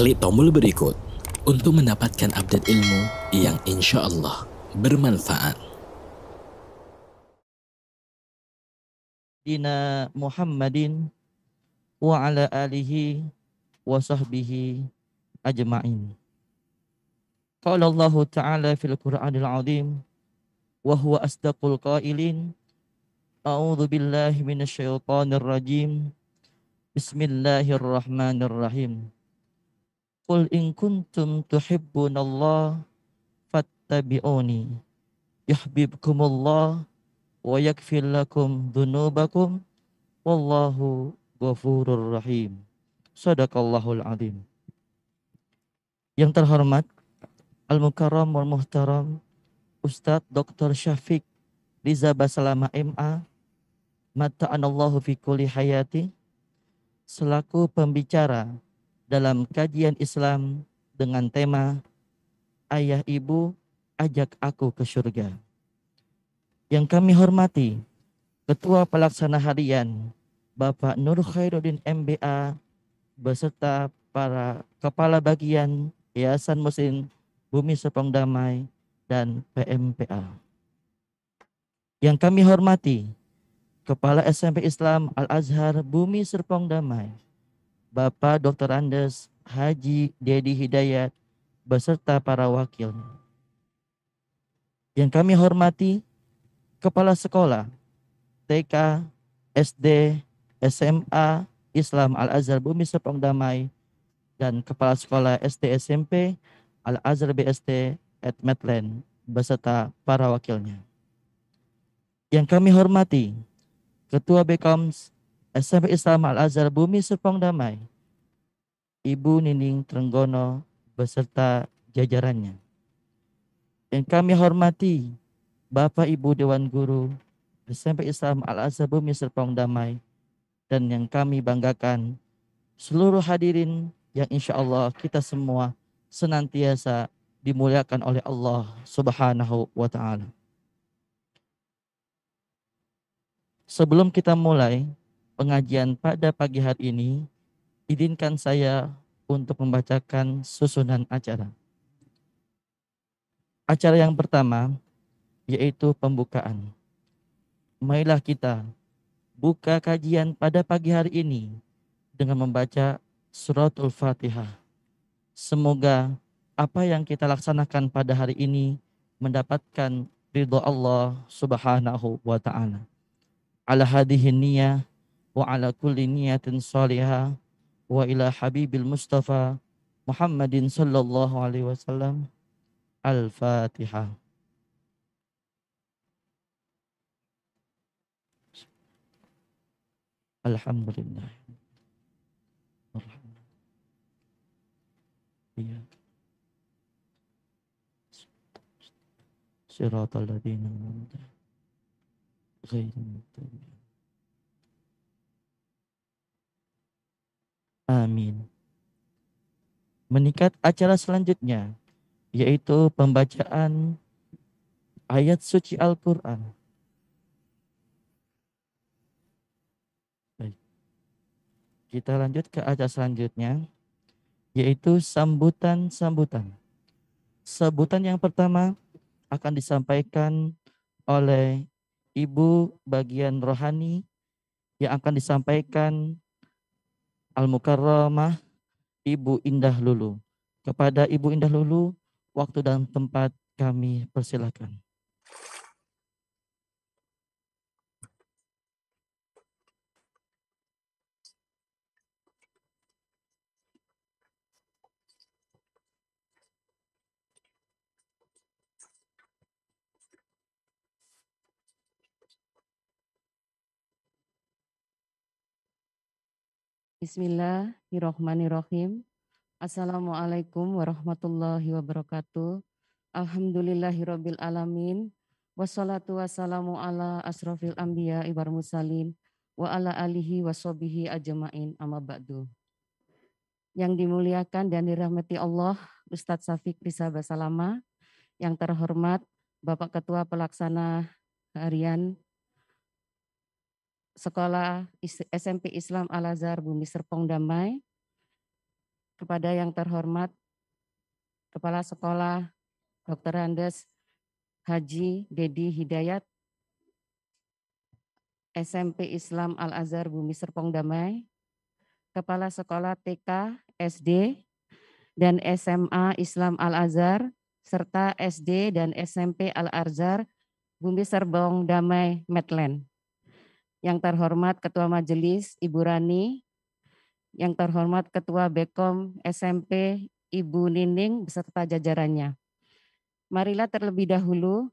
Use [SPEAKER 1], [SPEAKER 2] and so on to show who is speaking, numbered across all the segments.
[SPEAKER 1] Klik tombol berikut untuk mendapatkan update ilmu yang insya Allah bermanfaat.
[SPEAKER 2] Dina Muhammadin wa ala alihi wa sahbihi ajma'in. Qala Allah Ta'ala fil Qur'anil Azim wa huwa asdaqul qailin A'udzu billahi minasyaitonir rajim. Bismillahirrahmanirrahim. Qul in kuntum tuhibbunallah fattabi'uni yuhibbukumullah wa yakfir lakum dhunubakum wallahu ghafurur rahim. Sadaqallahul azim. Yang terhormat Al-Mukarram wal Muhtaram Ustadz Dr. Syafiq Riza Basalama MA Mata'anallahu fi kulli hayati selaku pembicara dalam kajian Islam dengan tema Ayah Ibu ajak aku ke surga. Yang kami hormati Ketua Pelaksana Harian Bapak Nur Khairuddin MBA beserta para kepala bagian Yayasan Muslim Bumi Serpong Damai dan PMPA. Yang kami hormati Kepala SMP Islam Al-Azhar Bumi Serpong Damai, Bapak Dr. Andes Haji Dedi Hidayat beserta para wakil. Yang kami hormati Kepala Sekolah TK, SD, SMA Islam Al-Azhar Bumi Serpong Damai dan Kepala Sekolah SD SMP Al-Azhar BSD at Medland beserta para wakilnya. Yang kami hormati Ketua Bekoms SMP Islam Al-Azhar Bumi Serpong Damai, Ibu Nining Trenggono beserta jajarannya. Yang kami hormati Bapak Ibu Dewan Guru SMP Islam Al-Azhar Bumi Serpong Damai dan yang kami banggakan seluruh hadirin yang insya Allah kita semua senantiasa dimuliakan oleh Allah Subhanahu wa taala. Sebelum kita mulai pengajian pada pagi hari ini, izinkan saya untuk membacakan susunan acara. Acara yang pertama yaitu pembukaan. Marilah kita buka kajian pada pagi hari ini dengan membaca suratul Fatihah. Semoga apa yang kita laksanakan pada hari ini mendapatkan ridho Allah Subhanahu wa taala ala hadhihi niyah وعلى كل نية صالحة وإلى حبيب المصطفى محمد صلى الله عليه وسلم. الفاتحة. الحمد لله. صراط الذين غير المغضوب Amin. Meningkat acara selanjutnya yaitu pembacaan ayat suci Al-Qur'an. Kita lanjut ke acara selanjutnya yaitu sambutan-sambutan. Sebutan yang pertama akan disampaikan oleh Ibu bagian rohani yang akan disampaikan Al-Mukarramah Ibu Indah Lulu. Kepada Ibu Indah Lulu, waktu dan tempat kami persilakan.
[SPEAKER 3] Bismillahirrahmanirrahim. Assalamualaikum warahmatullahi wabarakatuh. Alhamdulillahirabbil alamin. Wassalatu wassalamu ala asrofil anbiya ibar musalin wa ala alihi washabihi ajmain amma ba'du. Yang dimuliakan dan dirahmati Allah, Ustadz Safiq Risa Basalama, yang terhormat Bapak Ketua Pelaksana Harian Sekolah SMP Islam Al-Azhar Bumi Serpong Damai, kepada yang terhormat Kepala Sekolah Dr. Andes Haji Dedi Hidayat, SMP Islam Al-Azhar Bumi Serpong Damai, Kepala Sekolah TK, SD, dan SMA Islam Al-Azhar, serta SD dan SMP Al-Azhar Bumi Serpong Damai, Medland. Yang terhormat Ketua Majelis Ibu Rani, yang terhormat Ketua Bekom SMP Ibu Nining beserta jajarannya. Marilah terlebih dahulu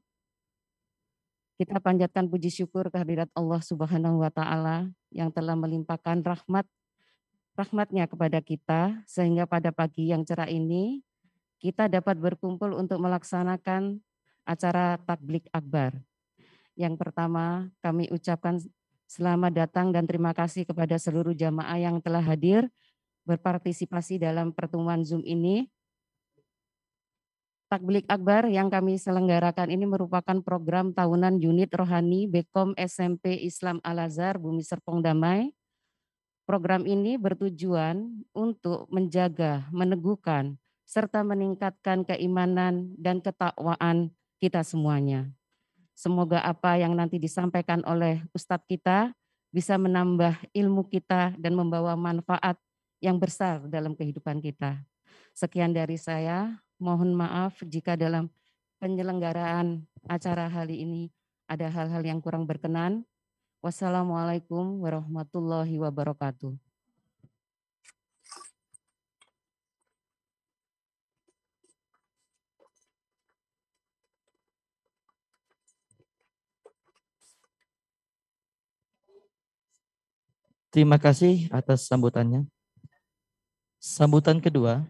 [SPEAKER 3] kita panjatkan puji syukur kehadirat Allah Subhanahu wa taala yang telah melimpahkan rahmat rahmatnya kepada kita sehingga pada pagi yang cerah ini kita dapat berkumpul untuk melaksanakan acara takblik akbar. Yang pertama kami ucapkan Selamat datang dan terima kasih kepada seluruh jamaah yang telah hadir berpartisipasi dalam pertemuan Zoom ini. Takblik Akbar yang kami selenggarakan ini merupakan program tahunan unit rohani Bekom SMP Islam Al-Azhar Bumi Serpong Damai. Program ini bertujuan untuk menjaga, meneguhkan, serta meningkatkan keimanan dan ketakwaan kita semuanya. Semoga apa yang nanti disampaikan oleh Ustadz kita bisa menambah ilmu kita dan membawa manfaat yang besar dalam kehidupan kita. Sekian dari saya, mohon maaf jika dalam penyelenggaraan acara kali ini ada hal-hal yang kurang berkenan. Wassalamualaikum warahmatullahi wabarakatuh.
[SPEAKER 2] Terima kasih atas sambutannya. Sambutan kedua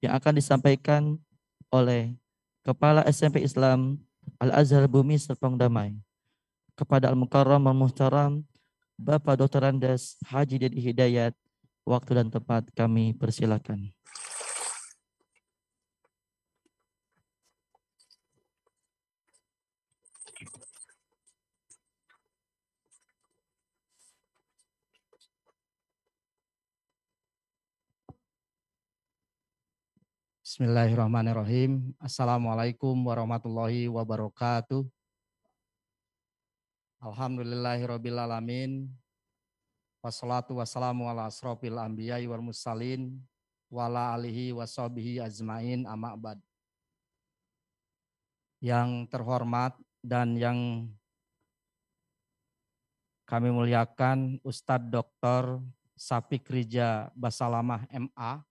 [SPEAKER 2] yang akan disampaikan oleh Kepala SMP Islam Al-Azhar Bumi Serpong Damai kepada Al-Mukarram Al-Muhtaram Bapak Dr. Andes Haji Dedi Hidayat. Waktu dan tempat kami persilakan.
[SPEAKER 4] Bismillahirrahmanirrahim. Assalamualaikum warahmatullahi wabarakatuh. Alhamdulillahirrabbilalamin. Wassalatu wassalamu ala asrofil anbiya'i wal mursalin wala alihi washabihi azmain amma ba'd. Yang terhormat dan yang kami muliakan Ustadz Dr. Sapik Rija Basalamah MA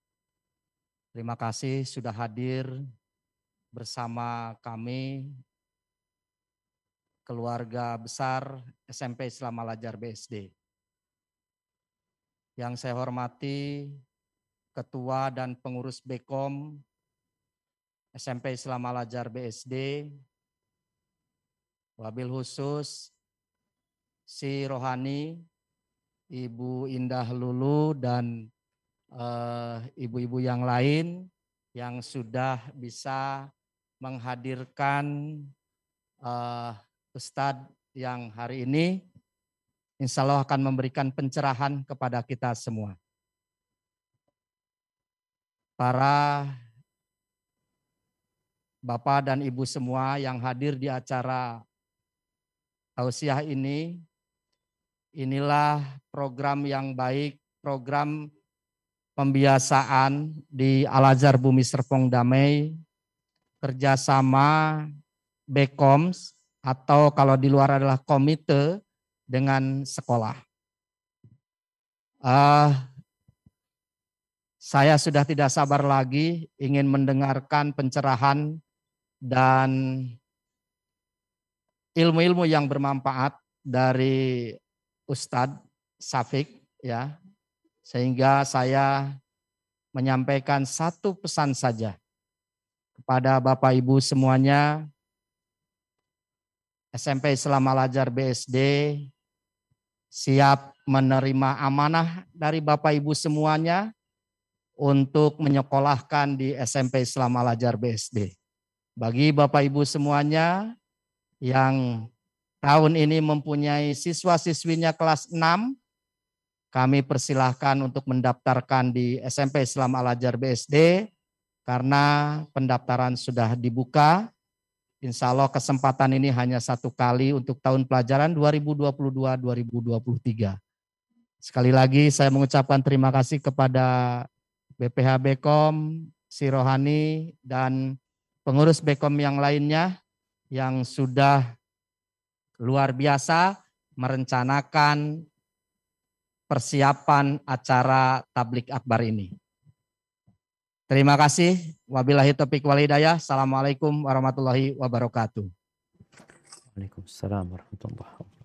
[SPEAKER 4] Terima kasih sudah hadir bersama kami keluarga besar SMP Islam Alajar BSD. Yang saya hormati Ketua dan Pengurus Bekom SMP Islam Alajar BSD, wabil khusus si Rohani, Ibu Indah Lulu dan ibu-ibu uh, yang lain yang sudah bisa menghadirkan uh, Ustadz yang hari ini insya Allah akan memberikan pencerahan kepada kita semua. Para Bapak dan Ibu semua yang hadir di acara tausiah ini, inilah program yang baik, program pembiasaan di Al-Azhar Bumi Serpong Damai kerjasama Bekoms atau kalau di luar adalah komite dengan sekolah. Uh, saya sudah tidak sabar lagi ingin mendengarkan pencerahan dan ilmu-ilmu yang bermanfaat dari Ustadz Safik ya sehingga saya menyampaikan satu pesan saja kepada Bapak Ibu semuanya. SMP Islam Al-Ajar BSD siap menerima amanah dari Bapak Ibu semuanya untuk menyekolahkan di SMP Islam Al-Ajar BSD. Bagi Bapak Ibu semuanya yang tahun ini mempunyai siswa-siswinya kelas 6, kami persilahkan untuk mendaftarkan di SMP Islam Al-Ajar BSD karena pendaftaran sudah dibuka. Insya Allah kesempatan ini hanya satu kali untuk tahun pelajaran 2022-2023. Sekali lagi saya mengucapkan terima kasih kepada BPH Bekom, Si Rohani, dan pengurus Bekom yang lainnya yang sudah luar biasa merencanakan persiapan acara tablik akbar ini. Terima kasih. Wabillahi taufiq walhidayah. Assalamualaikum warahmatullahi wabarakatuh.
[SPEAKER 5] Waalaikumsalam warahmatullahi wabarakatuh.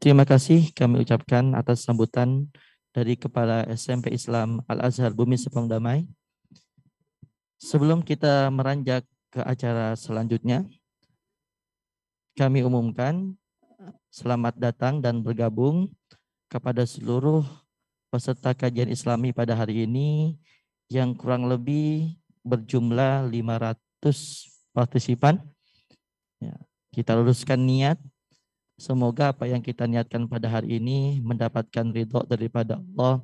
[SPEAKER 2] Terima kasih kami ucapkan atas sambutan dari Kepala SMP Islam Al-Azhar Bumi Sepong Damai. Sebelum kita meranjak ke acara selanjutnya, kami umumkan selamat datang dan bergabung kepada seluruh peserta kajian Islami pada hari ini yang kurang lebih berjumlah 500 partisipan. Ya, kita luruskan niat Semoga apa yang kita niatkan pada hari ini mendapatkan ridho daripada Allah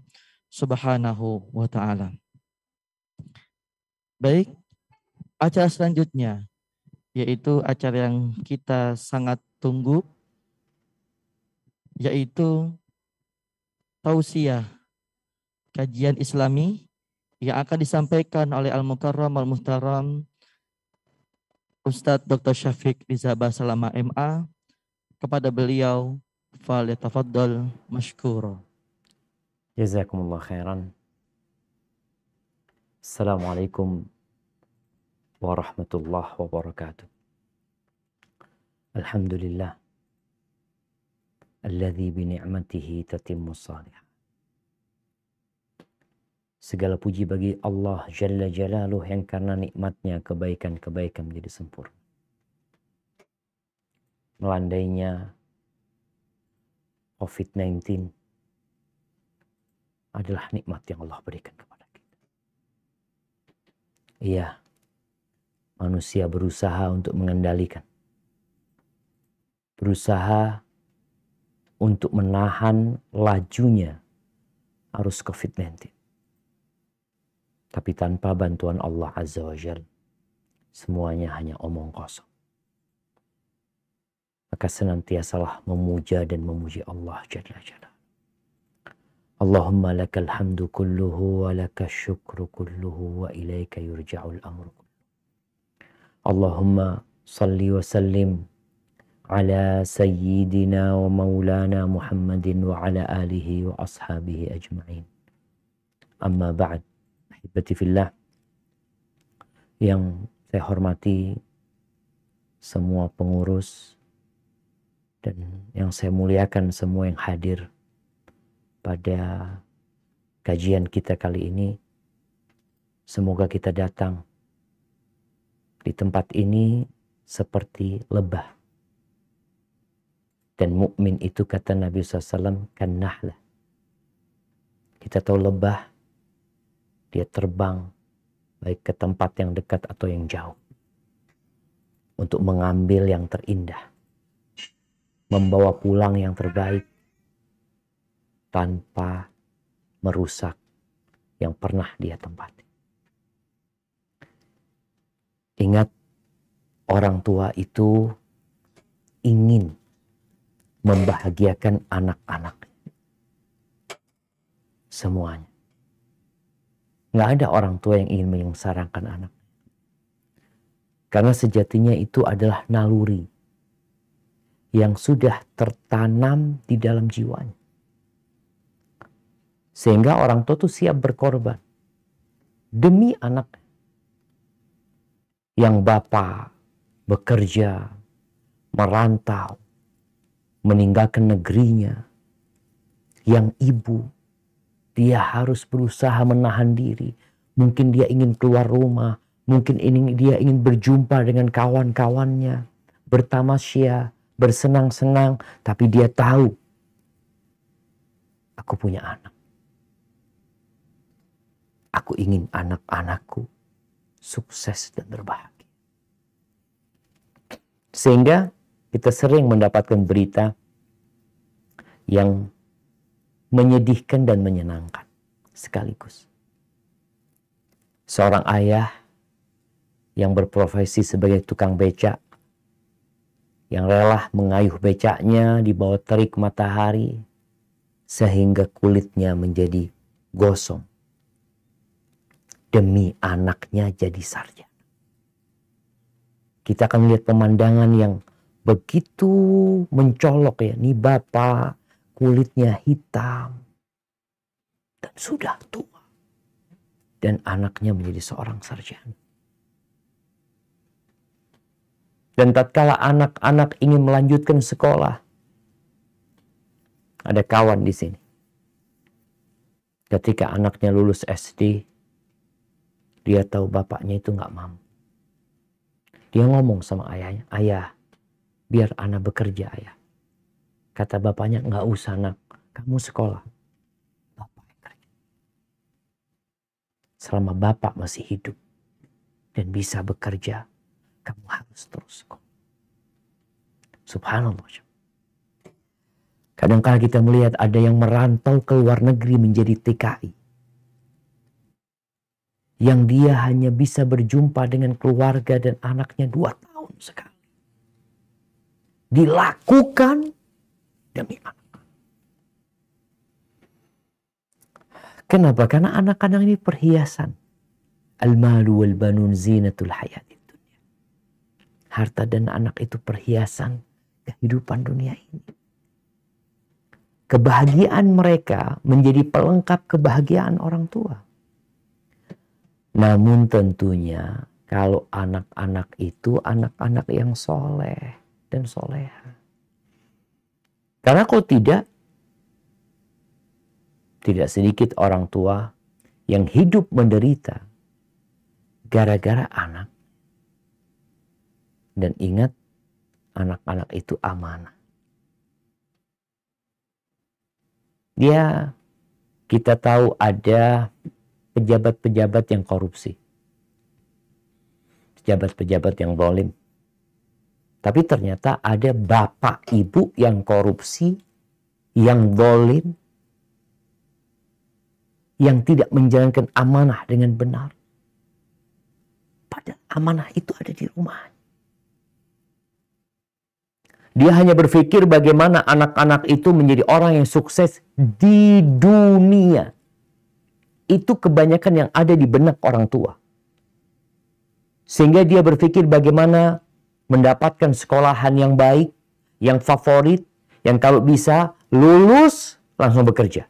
[SPEAKER 2] Subhanahu wa taala. Baik, acara selanjutnya yaitu acara yang kita sangat tunggu yaitu tausiah kajian Islami yang akan disampaikan oleh Al-Mukarram Al-Muhtaram Ustadz Dr. Syafiq Riza Basalama MA kepada beliau falyatafaddal mashkura.
[SPEAKER 5] Jazakumullah khairan. Assalamualaikum warahmatullahi wabarakatuh. Alhamdulillah. Alladhi bini'matihi tatimmu salih. Segala puji bagi Allah Jalla Jalaluh yang karena nikmatnya kebaikan-kebaikan menjadi sempurna melandainya COVID-19 adalah nikmat yang Allah berikan kepada kita. Iya, manusia berusaha untuk mengendalikan. Berusaha untuk menahan lajunya arus COVID-19. Tapi tanpa bantuan Allah Azza wa Jal, semuanya hanya omong kosong maka senantiasalah memuja dan memuji Allah Jalla Jalla. Allahumma lakal hamdu kulluhu wa lakal syukru kulluhu wa ilaika yurja'ul amru Allahumma salli wa sallim ala sayyidina wa maulana Muhammadin wa ala alihi wa ashabihi ajma'in. Amma ba'd, ahibati fillah, yang saya hormati semua pengurus dan yang saya muliakan semua yang hadir pada kajian kita kali ini. Semoga kita datang di tempat ini seperti lebah. Dan mukmin itu kata Nabi SAW kan nahlah. Kita tahu lebah, dia terbang baik ke tempat yang dekat atau yang jauh. Untuk mengambil yang terindah membawa pulang yang terbaik tanpa merusak yang pernah dia tempati. Ingat, orang tua itu ingin membahagiakan anak-anak. Semuanya. Nggak ada orang tua yang ingin menyengsarakan anak. Karena sejatinya itu adalah naluri yang sudah tertanam di dalam jiwanya. Sehingga orang tua itu siap berkorban demi anak yang bapak bekerja, merantau, meninggalkan negerinya, yang ibu dia harus berusaha menahan diri. Mungkin dia ingin keluar rumah, Mungkin ini dia ingin berjumpa dengan kawan-kawannya, bertamasya, bersenang-senang, tapi dia tahu aku punya anak. Aku ingin anak-anakku sukses dan berbahagia. Sehingga kita sering mendapatkan berita yang menyedihkan dan menyenangkan sekaligus. Seorang ayah yang berprofesi sebagai tukang becak yang rela mengayuh becaknya di bawah terik matahari sehingga kulitnya menjadi gosong demi anaknya jadi sarjana. Kita akan melihat pemandangan yang begitu mencolok ya. Ini bapak kulitnya hitam dan sudah tua. Dan anaknya menjadi seorang sarjana. Dan tatkala anak-anak ingin melanjutkan sekolah, ada kawan di sini. Ketika anaknya lulus SD, dia tahu bapaknya itu nggak mampu. Dia ngomong sama ayahnya, ayah, biar anak bekerja ayah. Kata bapaknya, nggak usah nak, kamu sekolah. Bapak kerja. Selama bapak masih hidup dan bisa bekerja, kamu harus terus sekolah. Subhanallah. Kadang-kadang kita melihat ada yang merantau ke luar negeri menjadi TKI. Yang dia hanya bisa berjumpa dengan keluarga dan anaknya dua tahun sekali. Dilakukan demi anak. Kenapa? Karena anak-anak ini perhiasan. Al-malu wal banun zinatul hayat harta dan anak itu perhiasan kehidupan dunia ini. Kebahagiaan mereka menjadi pelengkap kebahagiaan orang tua. Namun tentunya kalau anak-anak itu anak-anak yang soleh dan soleha. Karena kalau tidak, tidak sedikit orang tua yang hidup menderita gara-gara anak dan ingat, anak-anak itu amanah. Dia, kita tahu ada pejabat-pejabat yang korupsi. Pejabat-pejabat yang zalim. Tapi ternyata ada bapak ibu yang korupsi, yang zalim, yang tidak menjalankan amanah dengan benar. Padahal amanah itu ada di rumahnya. Dia hanya berpikir bagaimana anak-anak itu menjadi orang yang sukses di dunia. Itu kebanyakan yang ada di benak orang tua. Sehingga dia berpikir bagaimana mendapatkan sekolahan yang baik, yang favorit, yang kalau bisa lulus langsung bekerja.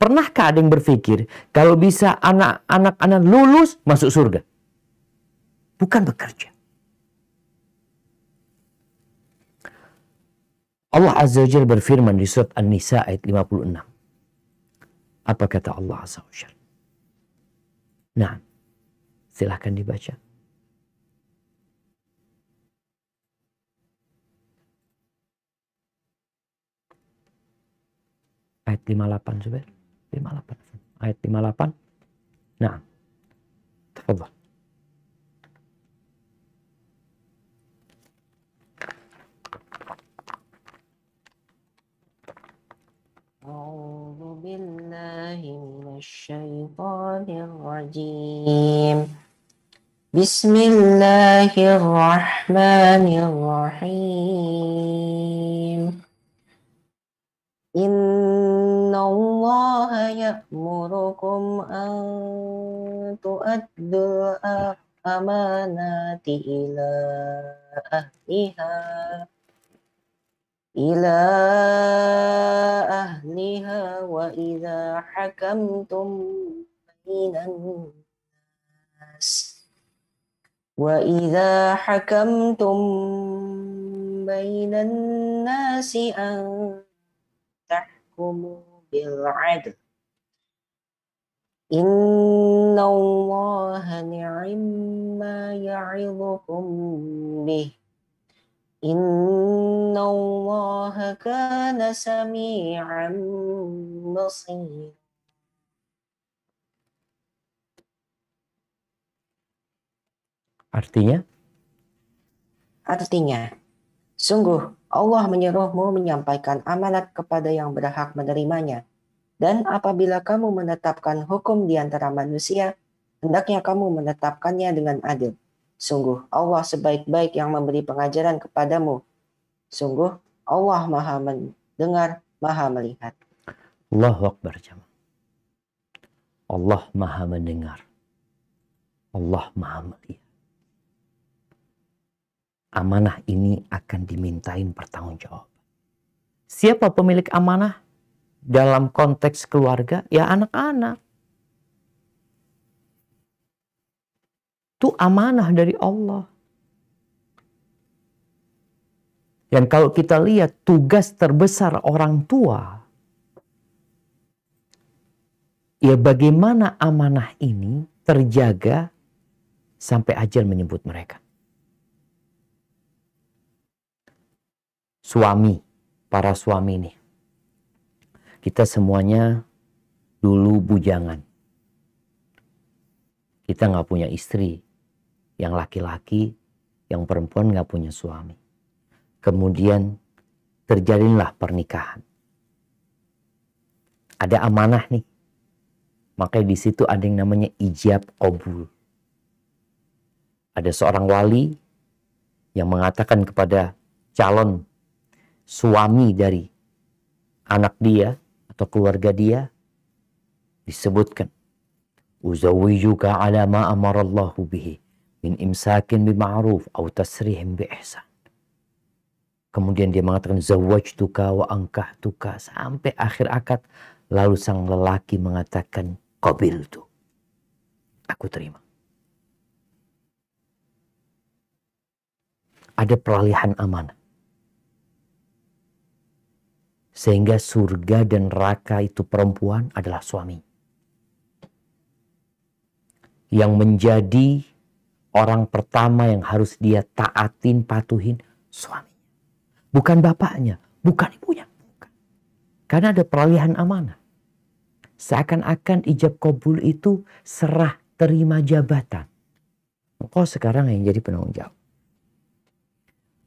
[SPEAKER 5] Pernahkah ada yang berpikir kalau bisa anak-anak lulus masuk surga? Bukan bekerja. Allah Azza wa Jalla berfirman di surat An-Nisa ayat 56. Apa kata Allah Azza wa Jalla? Nah, silahkan dibaca. Ayat 58 Zubair. 58. Ayat 58. Nah. Tafadhal.
[SPEAKER 6] بالله من الشيطان الرجيم. بسم الله الرحمن الرحيم. إن الله يأمركم أن تؤدوا الأمانات إلى أهلها. إلى أهلها وإذا حكمتم بين الناس وإذا حكمتم بين الناس أن تحكموا بالعدل إن الله نعم ما يعظكم به Inna Allah kana sami'an.
[SPEAKER 5] Artinya?
[SPEAKER 6] Artinya, sungguh Allah menyuruhmu menyampaikan amanat kepada yang berhak menerimanya. Dan apabila kamu menetapkan hukum di antara manusia, hendaknya kamu menetapkannya dengan adil. Sungguh Allah sebaik-baik yang memberi pengajaran kepadamu. Sungguh Allah maha mendengar, maha melihat.
[SPEAKER 5] Allahu Akbar jamaah. Allah maha mendengar. Allah maha melihat. Amanah ini akan dimintain pertanggungjawab. Siapa pemilik amanah? Dalam konteks keluarga, ya anak-anak. Itu amanah dari Allah. Dan kalau kita lihat tugas terbesar orang tua, ya bagaimana amanah ini terjaga sampai ajal menyebut mereka. Suami, para suami nih. Kita semuanya dulu bujangan. Kita nggak punya istri. Yang laki-laki, yang perempuan nggak punya suami. Kemudian terjadilah pernikahan. Ada amanah nih. Makanya di situ ada yang namanya ijab qabul. Ada seorang wali yang mengatakan kepada calon suami dari anak dia atau keluarga dia disebutkan uzawijuka ala ma amarallahu bihi min imsakin atau tasrihim bi ihsan. Kemudian dia mengatakan zawajtuka wa angkahtuka sampai akhir akad lalu sang lelaki mengatakan qabil tu. Aku terima. Ada peralihan amanah. Sehingga surga dan neraka itu perempuan adalah suami. Yang menjadi orang pertama yang harus dia taatin, patuhin, suami. Bukan bapaknya, bukan ibunya. Bukan. Karena ada peralihan amanah. Seakan-akan ijab kabul itu serah terima jabatan. Engkau sekarang yang jadi penanggung jawab.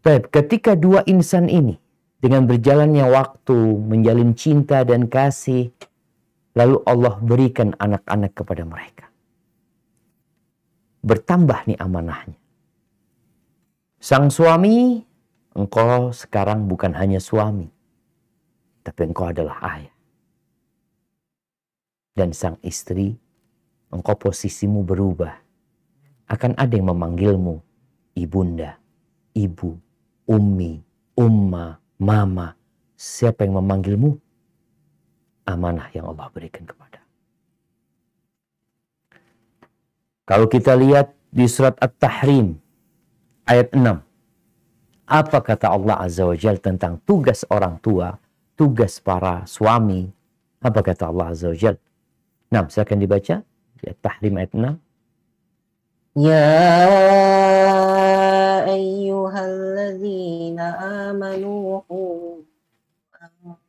[SPEAKER 5] Baik, ketika dua insan ini dengan berjalannya waktu menjalin cinta dan kasih, lalu Allah berikan anak-anak kepada mereka. Bertambah nih amanahnya. Sang suami, engkau sekarang bukan hanya suami, tapi engkau adalah ayah. Dan sang istri, engkau posisimu berubah. Akan ada yang memanggilmu ibunda, ibu, ummi, umma, mama. Siapa yang memanggilmu? Amanah yang Allah berikan kepada. Kalau kita lihat di surat At-Tahrim ayat 6. Apa kata Allah Azza wa Jal tentang tugas orang tua, tugas para suami? Apa kata Allah Azza wa Jal? Nah, akan dibaca di At-Tahrim ayat 6.
[SPEAKER 6] Ya ayyuhalladzina amanu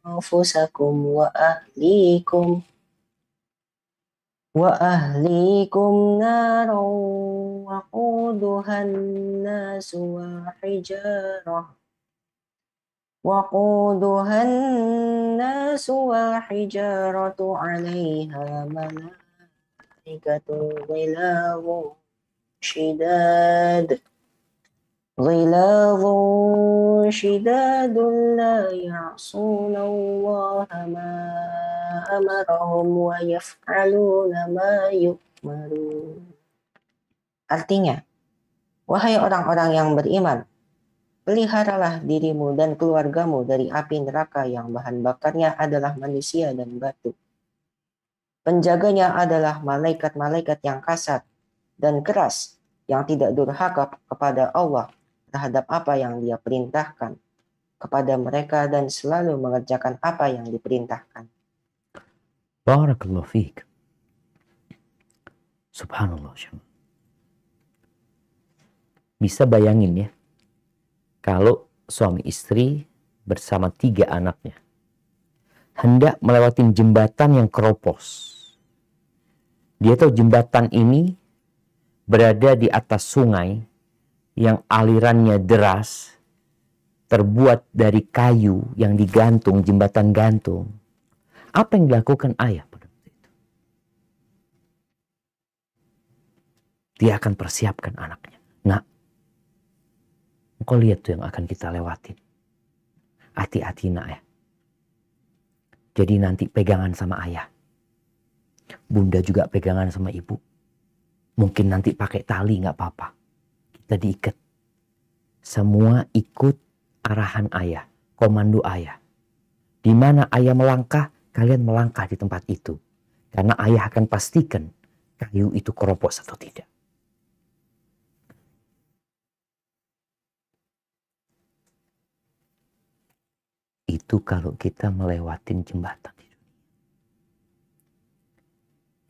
[SPEAKER 6] anfusakum wa ahlikum وأهليكم وأهليكم نارا وقودها الناس والحجارة وقودها الناس والحجارة عليها ملائكة غلاظ شداد غلاظ شداد لا يعصون الله ما أمرهم ويفعلون ما يؤمرون Artinya, wahai orang-orang yang beriman, peliharalah dirimu dan keluargamu dari api neraka yang bahan bakarnya adalah manusia dan batu. Penjaganya adalah malaikat-malaikat yang kasar dan keras yang tidak durhaka kepada Allah terhadap apa yang dia perintahkan kepada mereka dan selalu mengerjakan apa yang diperintahkan.
[SPEAKER 5] Barakallahu fiik. Subhanallah. Bisa bayangin ya, kalau suami istri bersama tiga anaknya hendak melewati jembatan yang keropos. Dia tahu jembatan ini berada di atas sungai yang alirannya deras, terbuat dari kayu yang digantung, jembatan gantung. Apa yang dilakukan ayah pada waktu itu? Dia akan persiapkan anaknya. Nah, engkau lihat tuh yang akan kita lewatin. Hati-hati nak ya. Jadi nanti pegangan sama ayah. Bunda juga pegangan sama ibu. Mungkin nanti pakai tali nggak apa-apa. Kita diikat. Semua ikut arahan ayah, komando ayah. Di mana ayah melangkah, kalian melangkah di tempat itu. Karena ayah akan pastikan kayu itu keropos atau tidak. Itu kalau kita melewatin jembatan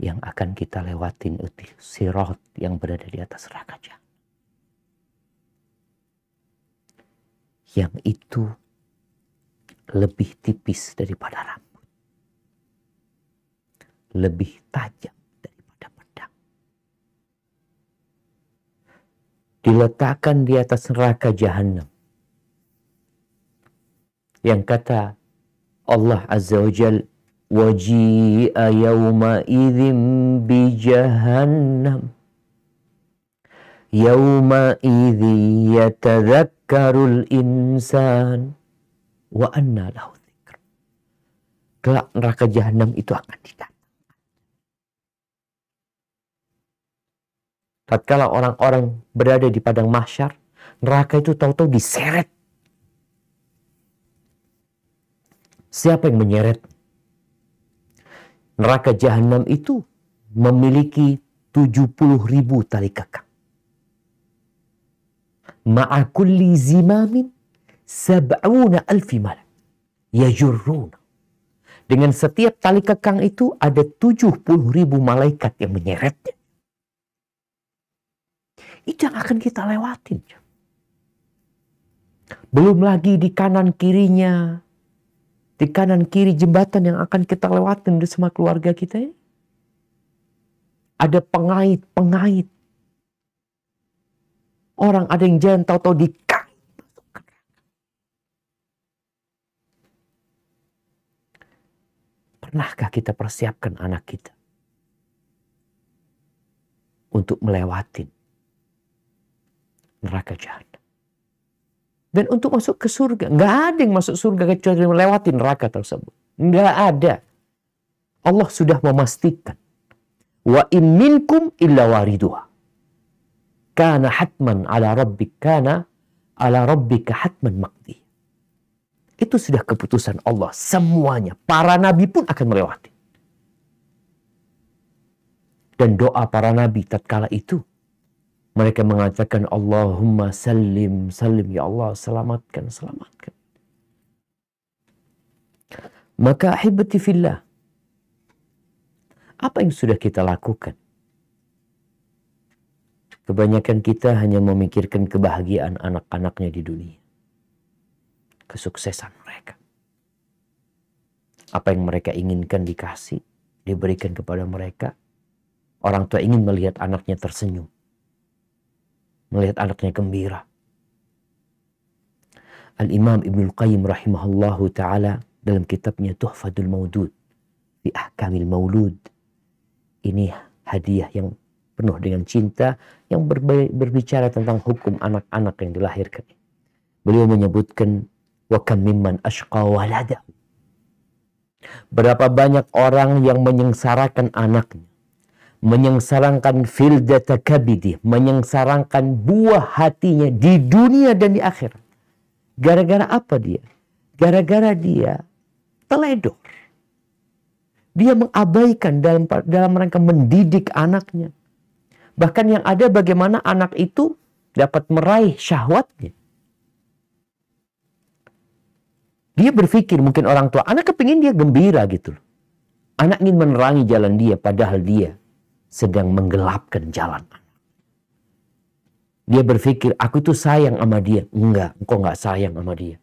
[SPEAKER 5] yang akan kita lewatin itu sirot yang berada di atas neraka Yang itu lebih tipis daripada rambut. Lebih tajam daripada pedang. Diletakkan di atas neraka jahanam. Yang kata Allah Azza wa Jalla وجيء يومئذ بجهنم يومئذ يتذكر Karul insan wa anna lahu dzikr. Kelak neraka jahanam itu akan didatangkan. Tatkala orang-orang berada di padang mahsyar, neraka itu tahu-tahu diseret. Siapa yang menyeret? Neraka jahanam itu memiliki 70 ribu tali kekang. Ma'akulli zimamin sab'una alfi malak. Yajurruna. Dengan setiap tali kekang itu ada 70 ribu malaikat yang menyeretnya. Itu yang akan kita lewatin. Belum lagi di kanan kirinya di kanan kiri jembatan yang akan kita lewatin bersama keluarga kita ini. Ada pengait-pengait. Orang ada yang jalan tahu-tahu dikait. Pernahkah kita persiapkan anak kita untuk melewati neraka jahat? Dan untuk masuk ke surga, nggak ada yang masuk surga kecuali melewati neraka tersebut. Nggak ada. Allah sudah memastikan. Wa in illa wariduha. Kana hatman ala rabbik, kana ala rabbika hatman maqdi. Itu sudah keputusan Allah. Semuanya. Para nabi pun akan melewati. Dan doa para nabi tatkala itu mereka mengatakan Allahumma salim, salim ya Allah, selamatkan, selamatkan. Maka ahibati fillah. Apa yang sudah kita lakukan? Kebanyakan kita hanya memikirkan kebahagiaan anak-anaknya di dunia. Kesuksesan mereka. Apa yang mereka inginkan dikasih, diberikan kepada mereka. Orang tua ingin melihat anaknya tersenyum melihat anaknya gembira. Al-Imam Ibn Qayyim rahimahullahu ta'ala dalam kitabnya Tuhfadul Maudud di Ahkamil Maulud. Ini hadiah yang penuh dengan cinta yang berbicara tentang hukum anak-anak yang dilahirkan. Beliau menyebutkan wa kam mimman. Berapa banyak orang yang menyengsarakan anaknya menyengsarakan fildata kabidi, menyengsarakan buah hatinya di dunia dan di akhirat. Gara-gara apa dia? Gara-gara dia teledor. Dia mengabaikan dalam dalam rangka mendidik anaknya. Bahkan yang ada bagaimana anak itu dapat meraih syahwatnya. Dia berpikir mungkin orang tua, anak kepingin dia gembira gitu loh. Anak ingin menerangi jalan dia padahal dia sedang menggelapkan jalan Dia berpikir, aku itu sayang sama dia. Enggak, engkau enggak sayang sama dia.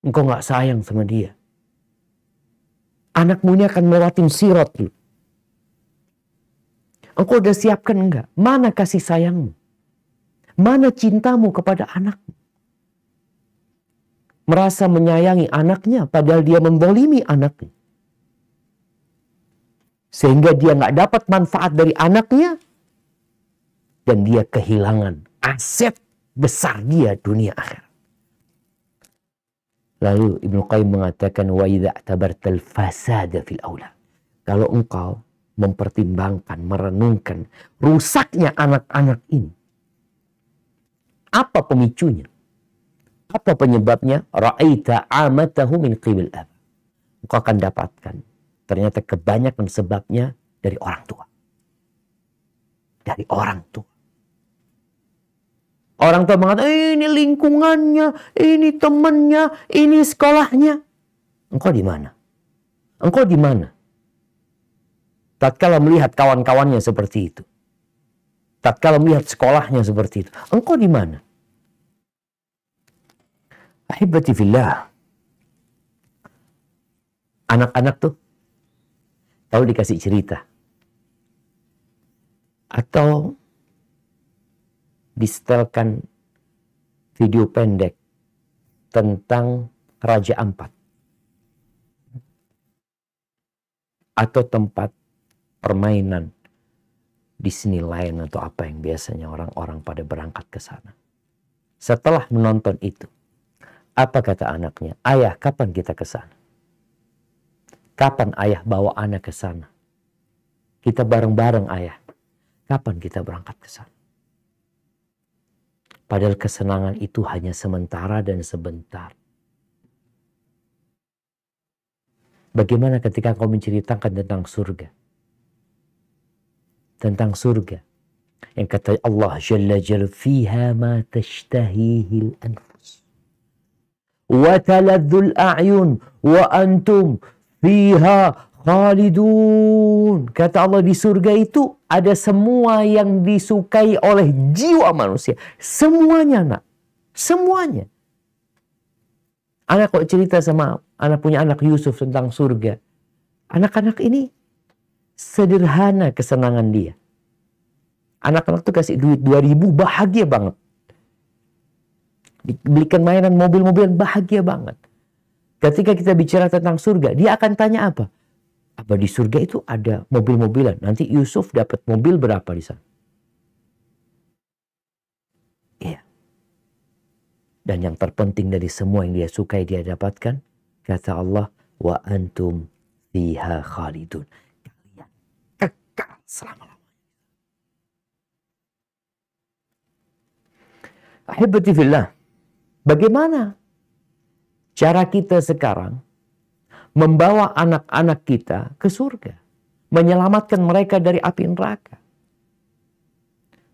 [SPEAKER 5] Engkau enggak sayang sama dia. Anakmu ini akan melewatin sirot lu. Engkau udah siapkan enggak? Mana kasih sayangmu? Mana cintamu kepada anakmu? Merasa menyayangi anaknya padahal dia membolimi anaknya. Sehingga dia nggak dapat manfaat dari anaknya. Dan dia kehilangan aset besar dia dunia akhir. Lalu Ibnu Qayyim mengatakan wa fasada fil aulad. Kalau engkau mempertimbangkan, merenungkan rusaknya anak-anak ini. Apa pemicunya? Apa penyebabnya? Ra'aita amatahu min qibil ab. Engkau akan dapatkan ternyata kebanyakan sebabnya dari orang tua. Dari orang tua. Orang tua mengatakan, ini lingkungannya, ini temannya, ini sekolahnya. Engkau di mana? Engkau di mana? Tatkala melihat kawan-kawannya seperti itu. Tatkala melihat sekolahnya seperti itu. Engkau di mana? Ahibati fillah. Anak-anak tuh tahu dikasih cerita. Atau disetelkan video pendek tentang Raja Ampat. Atau tempat permainan Disneyland atau apa yang biasanya orang-orang pada berangkat ke sana. Setelah menonton itu, apa kata anaknya? Ayah, kapan kita ke sana? Kapan ayah bawa anak ke sana? Kita bareng-bareng ayah. Kapan kita berangkat ke sana? Padahal kesenangan itu hanya sementara dan sebentar. Bagaimana ketika kau menceritakan tentang surga? Tentang surga. Yang kata Allah Jalla Jalla fiha ma tashtahihil anfus. Wa taladzul a'yun wa antum fiha khalidun. Kata Allah di surga itu ada semua yang disukai oleh jiwa manusia. Semuanya nak. Semuanya. Anak kok cerita sama anak punya anak Yusuf tentang surga. Anak-anak ini sederhana kesenangan dia. Anak-anak tuh kasih duit 2000 bahagia banget. Dibelikan mainan mobil-mobilan bahagia banget. Ketika kita bicara tentang surga, dia akan tanya apa? Apa di surga itu ada mobil-mobilan? Nanti Yusuf dapat mobil berapa di sana? Iya. Dan yang terpenting dari semua yang dia sukai dia dapatkan, kata Allah, wa antum fiha khalidun. Selama-lamanya. Ahibati fillah. Bagaimana cara kita sekarang membawa anak-anak kita ke surga, menyelamatkan mereka dari api neraka.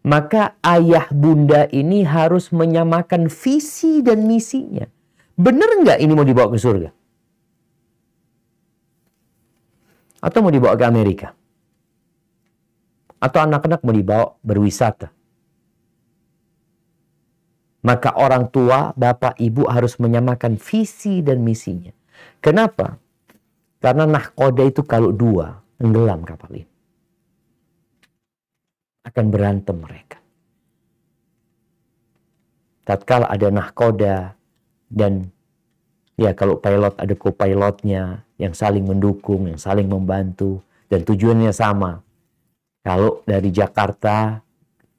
[SPEAKER 5] Maka ayah bunda ini harus menyamakan visi dan misinya. Benar nggak ini mau dibawa ke surga? Atau mau dibawa ke Amerika? Atau anak-anak mau dibawa berwisata? Maka orang tua, bapak, ibu harus menyamakan visi dan misinya. Kenapa? Karena nahkoda itu kalau dua, tenggelam kapal ini. Akan berantem mereka. Tatkala ada nahkoda dan ya kalau pilot ada co-pilotnya yang saling mendukung, yang saling membantu dan tujuannya sama. Kalau dari Jakarta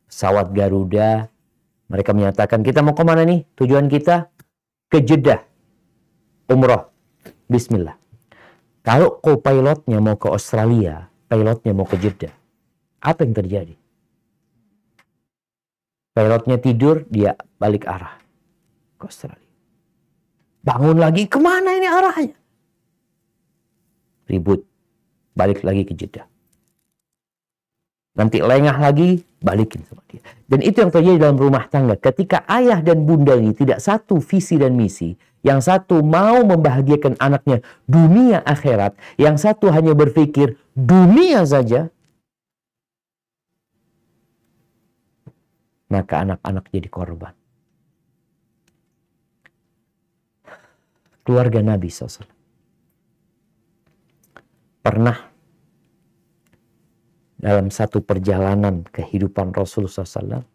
[SPEAKER 5] pesawat Garuda mereka menyatakan kita mau ke mana nih? Tujuan kita ke Jeddah. Umroh. Bismillah. Kalau co-pilotnya mau ke Australia, pilotnya mau ke Jeddah, apa yang terjadi? Pilotnya tidur, dia balik arah ke Australia. Bangun lagi, ke mana ini arahnya? Ribut, balik lagi ke Jeddah. Nanti lengah lagi, balikin sama dia. Dan itu yang terjadi dalam rumah tangga. Ketika ayah dan bunda ini tidak satu visi dan misi, yang satu mau membahagiakan anaknya dunia akhirat, yang satu hanya berpikir dunia saja, maka anak-anak jadi korban. Keluarga Nabi SAW pernah dalam satu perjalanan kehidupan Rasulullah SAW,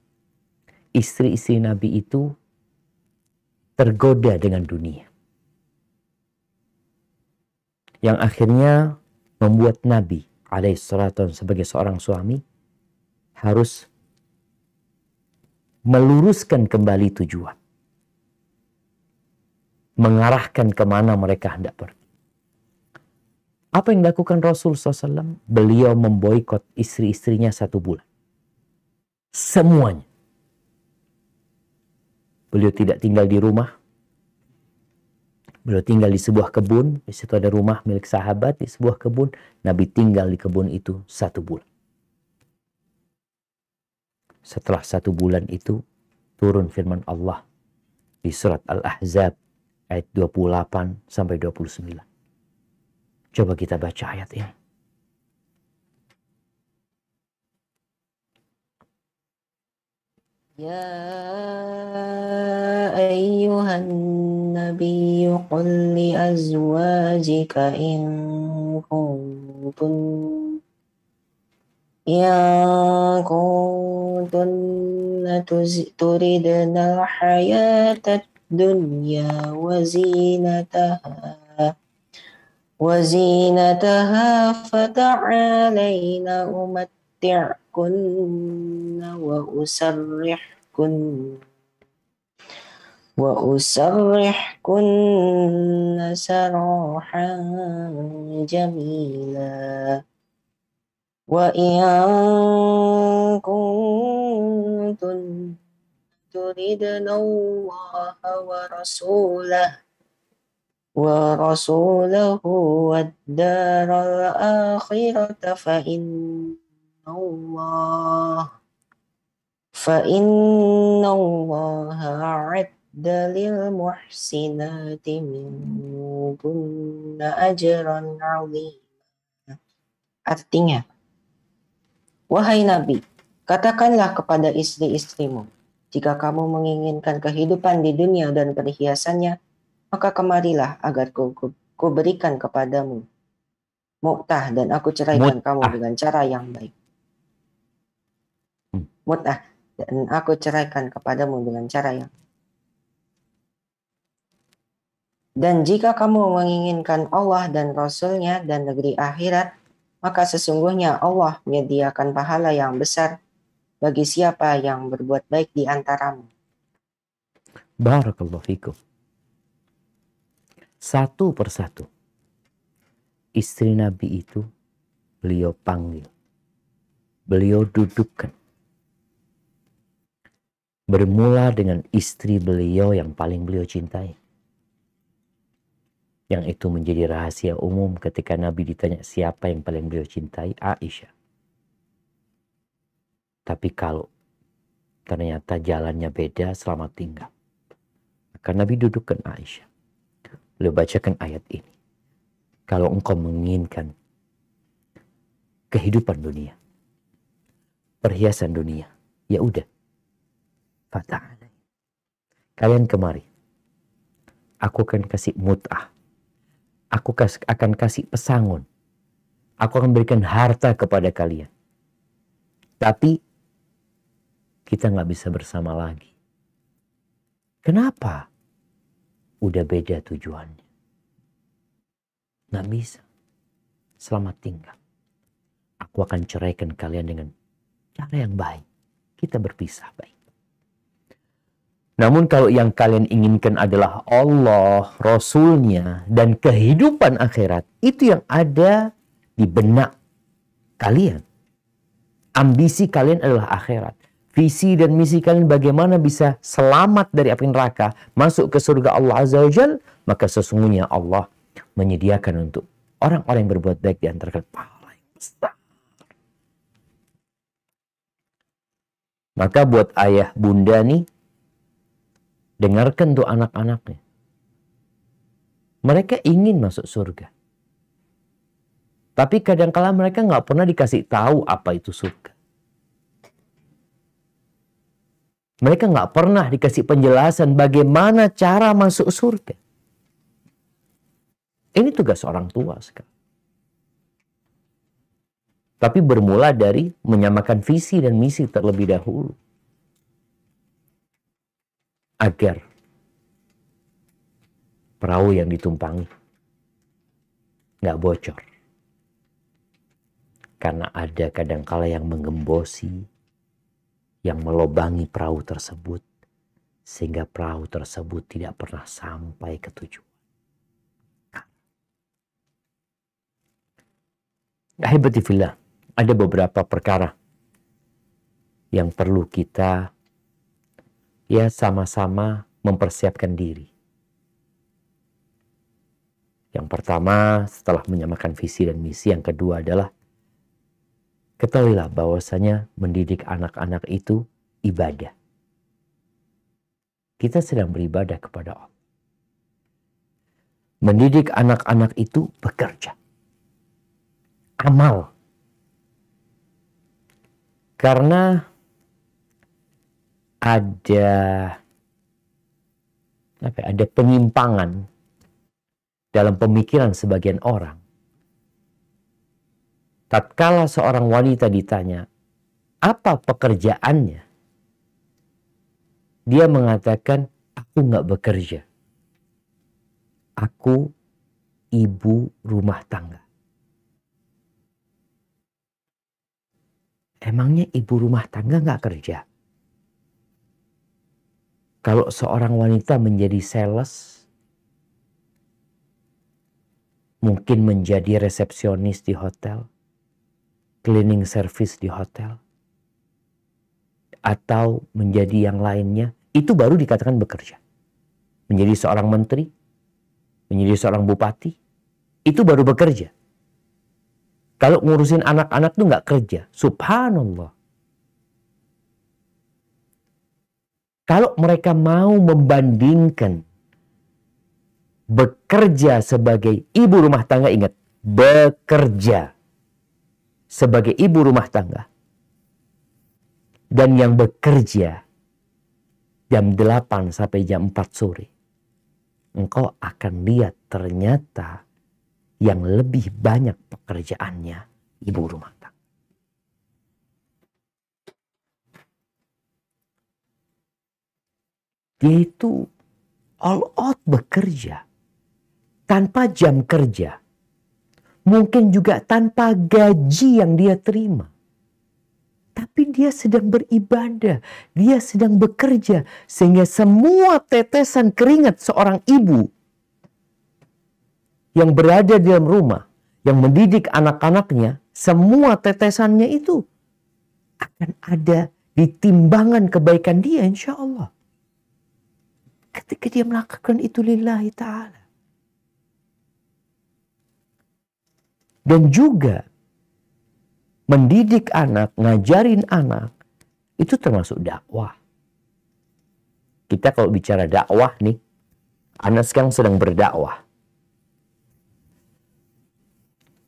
[SPEAKER 5] istri-istri Nabi itu tergoda dengan dunia. Yang akhirnya membuat Nabi alaihissalam sebagai seorang suami harus meluruskan kembali tujuan. Mengarahkan ke mana mereka hendak pergi. Apa yang dilakukan Rasul SAW? Beliau memboikot istri-istrinya satu bulan. Semuanya. Beliau tidak tinggal di rumah. Beliau tinggal di sebuah kebun. Di situ ada rumah milik sahabat di sebuah kebun. Nabi tinggal di kebun itu satu bulan. Setelah satu bulan itu turun firman Allah di surat Al-Ahzab ayat 28 sampai 29. Coba kita baca ayat ini.
[SPEAKER 6] يا أيها النبي قل لأزواجك إن كنتن إن كنتن تردن الحياة الدنيا وزينتها وزينتها فتعالين أمتعكن وأسرحكن وأسرحكن سراحا جميلا. وإن كنتن تردن الله ورسوله ورسوله والدار الآخرة فإن الله فإن الله أعد للمحسنات منكن أجرا عظيما Artinya, Wahai Nabi, katakanlah kepada istri-istrimu, jika kamu menginginkan kehidupan di dunia dan perhiasannya, maka kemarilah agar ku, ku, ku berikan kepadamu muktah dan aku ceraikan kamu dengan cara yang baik.
[SPEAKER 5] Hmm.
[SPEAKER 6] Mut'ah dan aku ceraikan kepadamu dengan cara yang Dan jika kamu menginginkan Allah dan Rasulnya dan negeri akhirat, maka sesungguhnya Allah menyediakan pahala yang besar bagi siapa yang berbuat baik di antaramu.
[SPEAKER 5] Barakallahu fikum satu persatu. Istri Nabi itu beliau panggil. Beliau dudukkan. Bermula dengan istri beliau yang paling beliau cintai. Yang itu menjadi rahasia umum ketika Nabi ditanya siapa yang paling beliau cintai, Aisyah. Tapi kalau ternyata jalannya beda selamat tinggal. Maka Nabi dudukkan Aisyah. Beliau bacakan ayat ini. Kalau engkau menginginkan kehidupan dunia, perhiasan dunia, ya udah. Fata'ala. Kalian kemari. Aku akan kasih mut'ah. Aku akan kasih pesangon. Aku akan berikan harta kepada kalian. Tapi kita nggak bisa bersama lagi. Kenapa? Udah beda tujuannya. Nggak bisa. Selamat tinggal. Aku akan ceraikan kalian dengan cara yang baik. Kita berpisah baik. Namun kalau yang kalian inginkan adalah Allah, Rasulnya, dan kehidupan akhirat, itu yang ada di benak kalian. Ambisi kalian adalah akhirat visi dan misi kalian bagaimana bisa selamat dari api neraka, masuk ke surga Allah Azza wa Jal, maka sesungguhnya Allah menyediakan untuk orang-orang yang berbuat baik di antara kalian. Maka buat ayah bunda nih, dengarkan tuh anak-anaknya. Mereka ingin masuk surga. Tapi kadangkala mereka nggak pernah dikasih tahu apa itu surga. Mereka nggak pernah dikasih penjelasan bagaimana cara masuk surga. Ini tugas orang tua sekarang. Tapi bermula dari menyamakan visi dan misi terlebih dahulu. Agar perahu yang ditumpangi nggak bocor. Karena ada kadangkala yang menggembosi, yang melobangi perahu tersebut, sehingga perahu tersebut tidak pernah sampai ke tujuan. Ahibatifillah ada beberapa perkara yang perlu kita ya sama-sama mempersiapkan diri. Yang pertama setelah menyamakan visi dan misi, yang kedua adalah ketahuilah bahwasanya mendidik anak-anak itu ibadah. Kita sedang beribadah kepada Allah. Mendidik anak-anak itu bekerja. Amal karena ada apa, ya, ada penyimpangan dalam pemikiran sebagian orang. Tatkala seorang wanita ditanya, apa pekerjaannya? Dia mengatakan, aku nggak bekerja. Aku ibu rumah tangga. Emangnya ibu rumah tangga nggak kerja? Kalau seorang wanita menjadi sales, mungkin menjadi resepsionis di hotel, cleaning service di hotel, atau menjadi yang lainnya, itu baru dikatakan bekerja. Menjadi seorang menteri, menjadi seorang bupati, itu baru bekerja. Kalau ngurusin anak-anak tuh nggak kerja. Subhanallah. Kalau mereka mau membandingkan bekerja sebagai ibu rumah tangga, ingat, bekerja sebagai ibu rumah tangga. Dan yang bekerja jam 8 sampai jam 4 sore. Engkau akan lihat ternyata yang lebih banyak pekerjaannya ibu rumah tangga. Dia itu all out bekerja tanpa jam kerja. Mungkin juga tanpa gaji yang dia terima. Tapi dia sedang beribadah, dia sedang bekerja sehingga semua tetesan keringat seorang ibu yang berada di dalam rumah, yang mendidik anak-anaknya, semua tetesannya itu akan ada di timbangan kebaikan dia insya Allah. Ketika dia melakukan itu lillahi ta'ala. Dan juga mendidik anak, ngajarin anak, itu termasuk dakwah. Kita kalau bicara dakwah nih, anak sekarang sedang berdakwah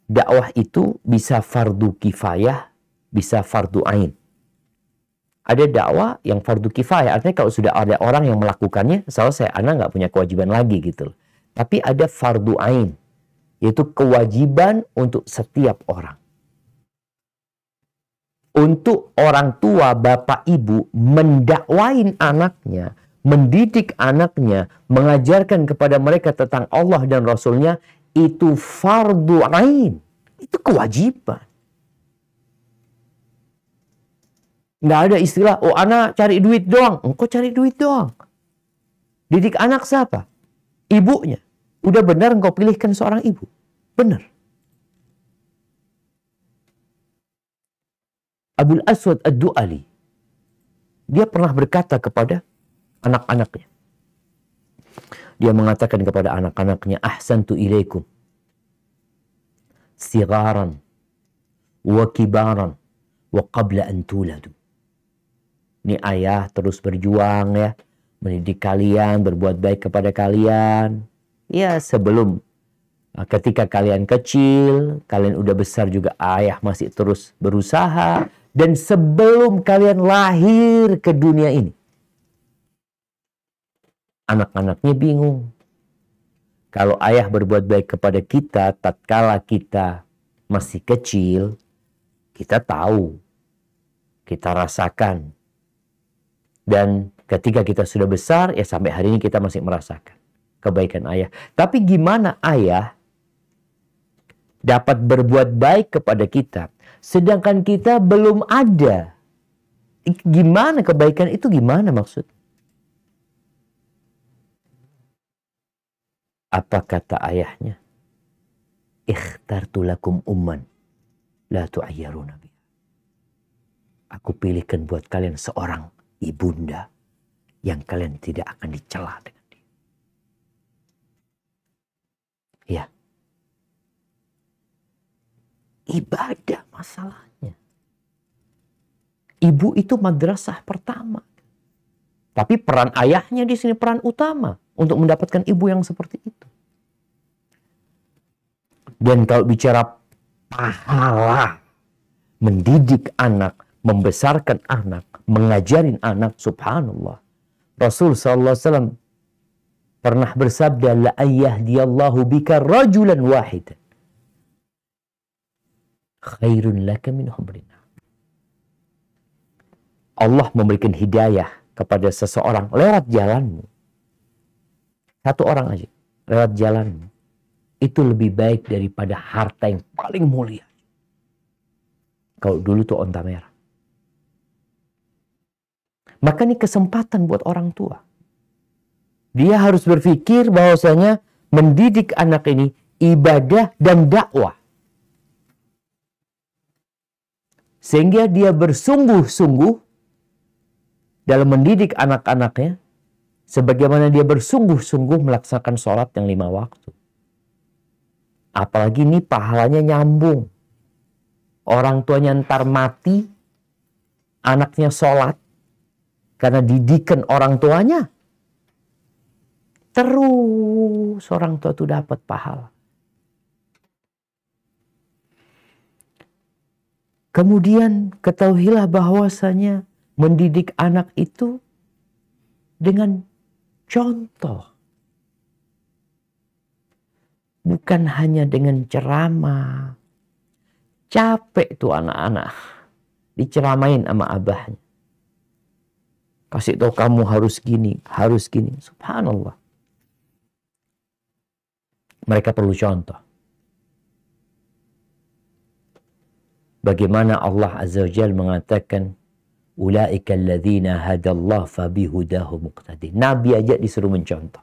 [SPEAKER 5] dakwah itu bisa fardu kifayah, bisa fardu ain. Ada dakwah yang fardu kifayah, artinya kalau sudah ada orang yang melakukannya, selesai, anak nggak punya kewajiban lagi gitu. Tapi ada fardu ain, yaitu kewajiban untuk setiap orang. Untuk orang tua, bapak, ibu mendakwain anaknya, mendidik anaknya, mengajarkan kepada mereka tentang Allah dan Rasulnya, itu fardu ain. Itu kewajiban. Nggak ada istilah, oh anak cari duit doang. Engkau cari duit doang. Didik anak siapa? Ibunya. Udah benar engkau pilihkan seorang ibu. Benar. Abul Aswad Ad-Du'ali. Dia pernah berkata kepada anak-anaknya. Dia mengatakan kepada anak-anaknya, ahsantu ilaikum. Sigaran wa kibaran wa qabla an tuladu. Ini ayah terus berjuang ya, mendidik kalian, berbuat baik kepada kalian. Ya sebelum uh, ketika kalian kecil, kalian udah besar juga ayah masih terus berusaha. Dan sebelum kalian lahir ke dunia ini, anak-anaknya bingung. Kalau ayah berbuat baik kepada kita, tatkala kita masih kecil, kita tahu, kita rasakan. Dan ketika kita sudah besar, ya sampai hari ini kita masih merasakan kebaikan ayah. Tapi gimana ayah dapat berbuat baik kepada kita, sedangkan kita belum ada? Gimana kebaikan itu gimana maksud? Apa kata ayahnya? Ikhtartu lakum umman la tu'ayyaruna biha. Aku pilihkan buat kalian seorang ibunda yang kalian tidak akan dicela dia. Ya. Ibadah masalahnya. Ibu itu madrasah pertama. Tapi peran ayahnya di sini peran utama untuk mendapatkan ibu yang seperti itu. Dan kalau bicara pahala, mendidik anak, membesarkan anak, mengajarin anak, subhanallah. Rasul SAW pernah bersabda, La ayyahdiyallahu bika rajulan wahidan. Khairun laka min humrina. Allah memberikan hidayah kepada seseorang lewat jalanmu satu orang aja lewat jalan itu lebih baik daripada harta yang paling mulia. Kalau dulu tuh onta merah. Maka ini kesempatan buat orang tua. Dia harus berpikir bahwasanya mendidik anak ini ibadah dan dakwah. Sehingga dia bersungguh-sungguh dalam mendidik anak-anaknya sebagaimana dia bersungguh-sungguh melaksanakan sholat yang lima waktu. Apalagi ini pahalanya nyambung. Orang tuanya ntar mati, anaknya sholat, karena didikan orang tuanya. Terus orang tua itu dapat pahala. Kemudian ketahuilah bahwasanya mendidik anak itu dengan contoh. Bukan hanya dengan ceramah. Capek tuh anak-anak. Diceramain sama abahnya. Kasih tahu kamu harus gini, harus gini. Subhanallah. Mereka perlu contoh. Bagaimana Allah Azza wa Jal mengatakan Ulaika alladzina hadallah fabihudahu muqtadi. Nabi aja disuruh mencontoh.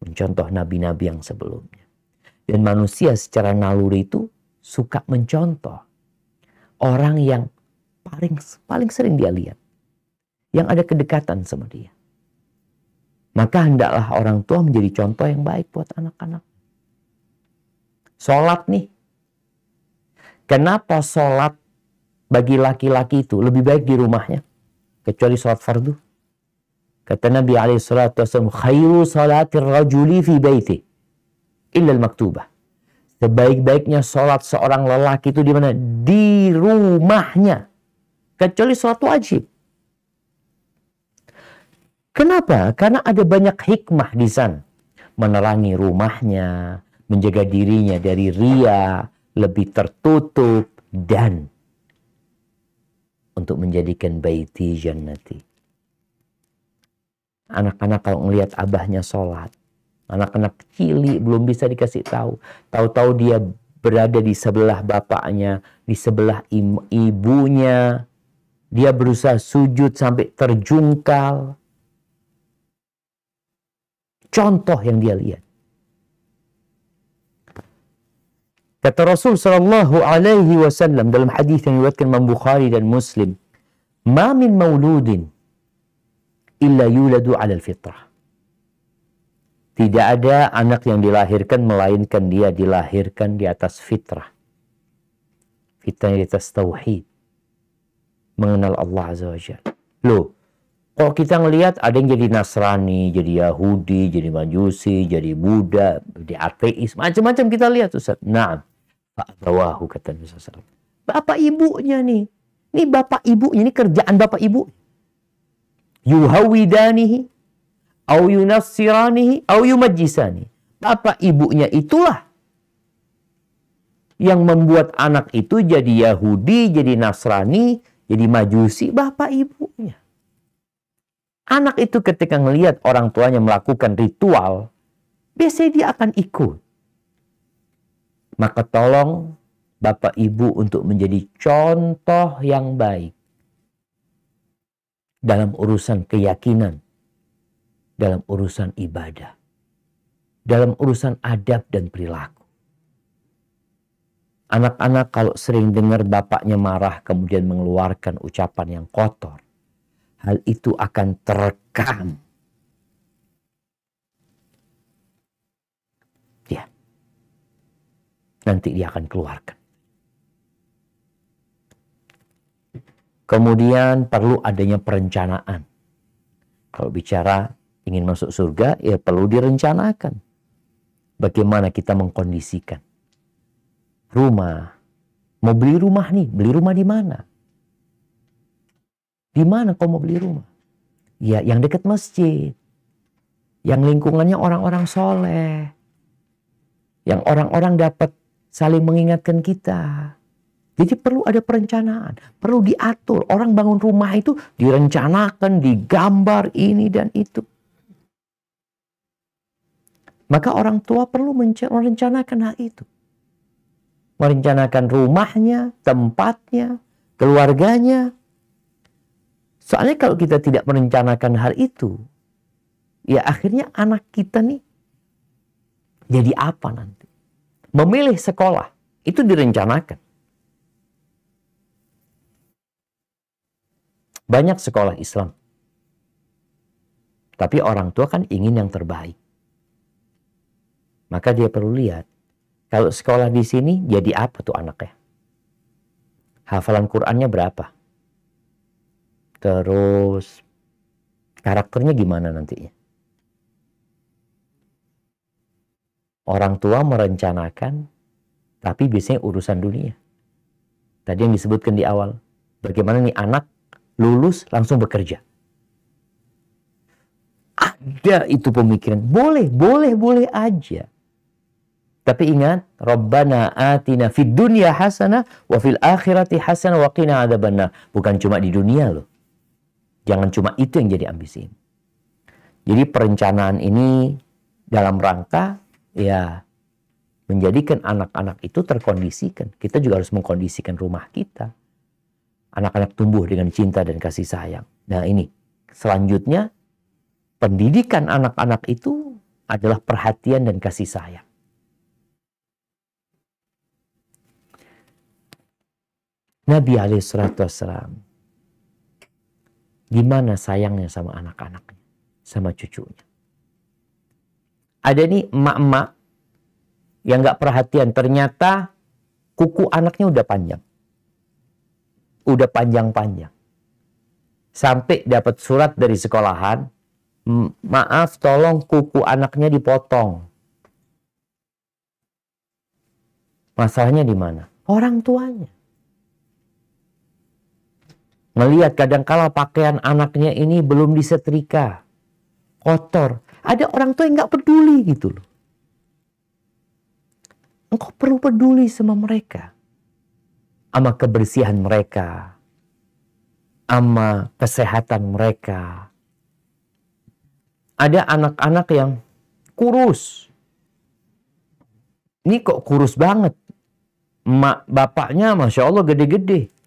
[SPEAKER 5] Mencontoh nabi-nabi yang sebelumnya. Dan manusia secara naluri itu suka mencontoh. Orang yang paling paling sering dia lihat. Yang ada kedekatan sama dia. Maka hendaklah orang tua menjadi contoh yang baik buat anak-anak. Sholat nih. Kenapa sholat bagi laki-laki itu lebih baik di rumahnya kecuali sholat fardu. Kata Nabi wasallam, khairu salatir rajuli fi baiti illa al-maktubah. Sebaik-baiknya sholat seorang lelaki itu di mana? Di rumahnya. Kecuali sholat wajib. Kenapa? Karena ada banyak hikmah di sana. Menerangi rumahnya, menjaga dirinya dari ria, lebih tertutup, dan untuk menjadikan baiti jannati. Anak-anak kalau melihat abahnya sholat, anak-anak cili belum bisa dikasih tahu. Tahu-tahu dia berada di sebelah bapaknya, di sebelah ibunya. Dia berusaha sujud sampai terjungkal. Contoh yang dia lihat. Kata Rasul sallallahu alaihi wasallam dalam hadis yang diriwayatkan Imam Bukhari dan Muslim, "Ma min mauludin illa yuladu 'ala al-fitrah." Tidak ada anak yang dilahirkan melainkan dia dilahirkan di atas fitrah. Fitrah di atas tauhid. Mengenal Allah Azza wa Jalla. Loh, kalau kita ngelihat ada yang jadi Nasrani, jadi Yahudi, jadi Majusi, jadi Buddha, jadi ateis, macam-macam kita lihat Ustaz. Nah, Fa'abawahu kata Nabi. Bapak ibunya nih. Ini bapak ibunya, ini kerjaan bapak ibu. Yuhawidanihi, au yunassiranihi, au yumajjisani. Bapak ibunya itulah yang membuat anak itu jadi Yahudi, jadi Nasrani, jadi Majusi, bapak ibunya. Anak itu ketika melihat orang tuanya melakukan ritual, biasanya dia akan ikut. Maka tolong Bapak Ibu untuk menjadi contoh yang baik dalam urusan keyakinan, dalam urusan ibadah, dalam urusan adab dan perilaku. Anak-anak kalau sering dengar bapaknya marah kemudian mengeluarkan ucapan yang kotor, hal itu akan terekam nanti dia akan keluarkan. Kemudian perlu adanya perencanaan. Kalau bicara ingin masuk surga, ya perlu direncanakan. Bagaimana kita mengkondisikan rumah. Mau beli rumah nih, beli rumah di mana? Di mana kau mau beli rumah? Ya, yang dekat masjid. Yang lingkungannya orang-orang soleh. Yang orang-orang dapat saling mengingatkan kita. Jadi perlu ada perencanaan, perlu diatur. Orang bangun rumah itu direncanakan, digambar ini dan itu. Maka orang tua perlu merencanakan hal itu. Merencanakan rumahnya, tempatnya, keluarganya. Soalnya kalau kita tidak merencanakan hal itu, ya akhirnya anak kita nih jadi apa nanti? memilih sekolah itu direncanakan. Banyak sekolah Islam. Tapi orang tua kan ingin yang terbaik. Maka dia perlu lihat, kalau sekolah di sini jadi apa tuh anaknya? Hafalan Qurannya berapa? Terus karakternya gimana nantinya? Orang tua merencanakan, tapi biasanya urusan dunia. Tadi yang disebutkan di awal, bagaimana nih anak lulus langsung bekerja. Ada itu pemikiran, boleh, boleh, boleh aja. Tapi ingat, Rabbana atina fid dunya hasanah wa fil akhirati hasanah wa qina adzabannar. Bukan cuma di dunia loh. Jangan cuma itu yang jadi ambisi. Jadi perencanaan ini dalam rangka ya menjadikan anak-anak itu terkondisikan. Kita juga harus mengkondisikan rumah kita. Anak-anak tumbuh dengan cinta dan kasih sayang. Nah ini, selanjutnya pendidikan anak-anak itu adalah perhatian dan kasih sayang. Nabi Alaihissalam gimana sayangnya sama anak-anaknya, sama cucunya ada nih emak-emak yang nggak perhatian. Ternyata kuku anaknya udah panjang. Udah panjang-panjang. Sampai dapat surat dari sekolahan, maaf tolong kuku anaknya dipotong. Masalahnya di mana? Orang tuanya. Melihat kadangkala pakaian anaknya ini belum disetrika. Kotor. Ada orang tua yang nggak peduli gitu loh. Engkau perlu peduli sama mereka. Sama kebersihan mereka. Sama kesehatan mereka. Ada anak-anak yang kurus. Ini kok kurus banget. Mak bapaknya Masya Allah gede-gede.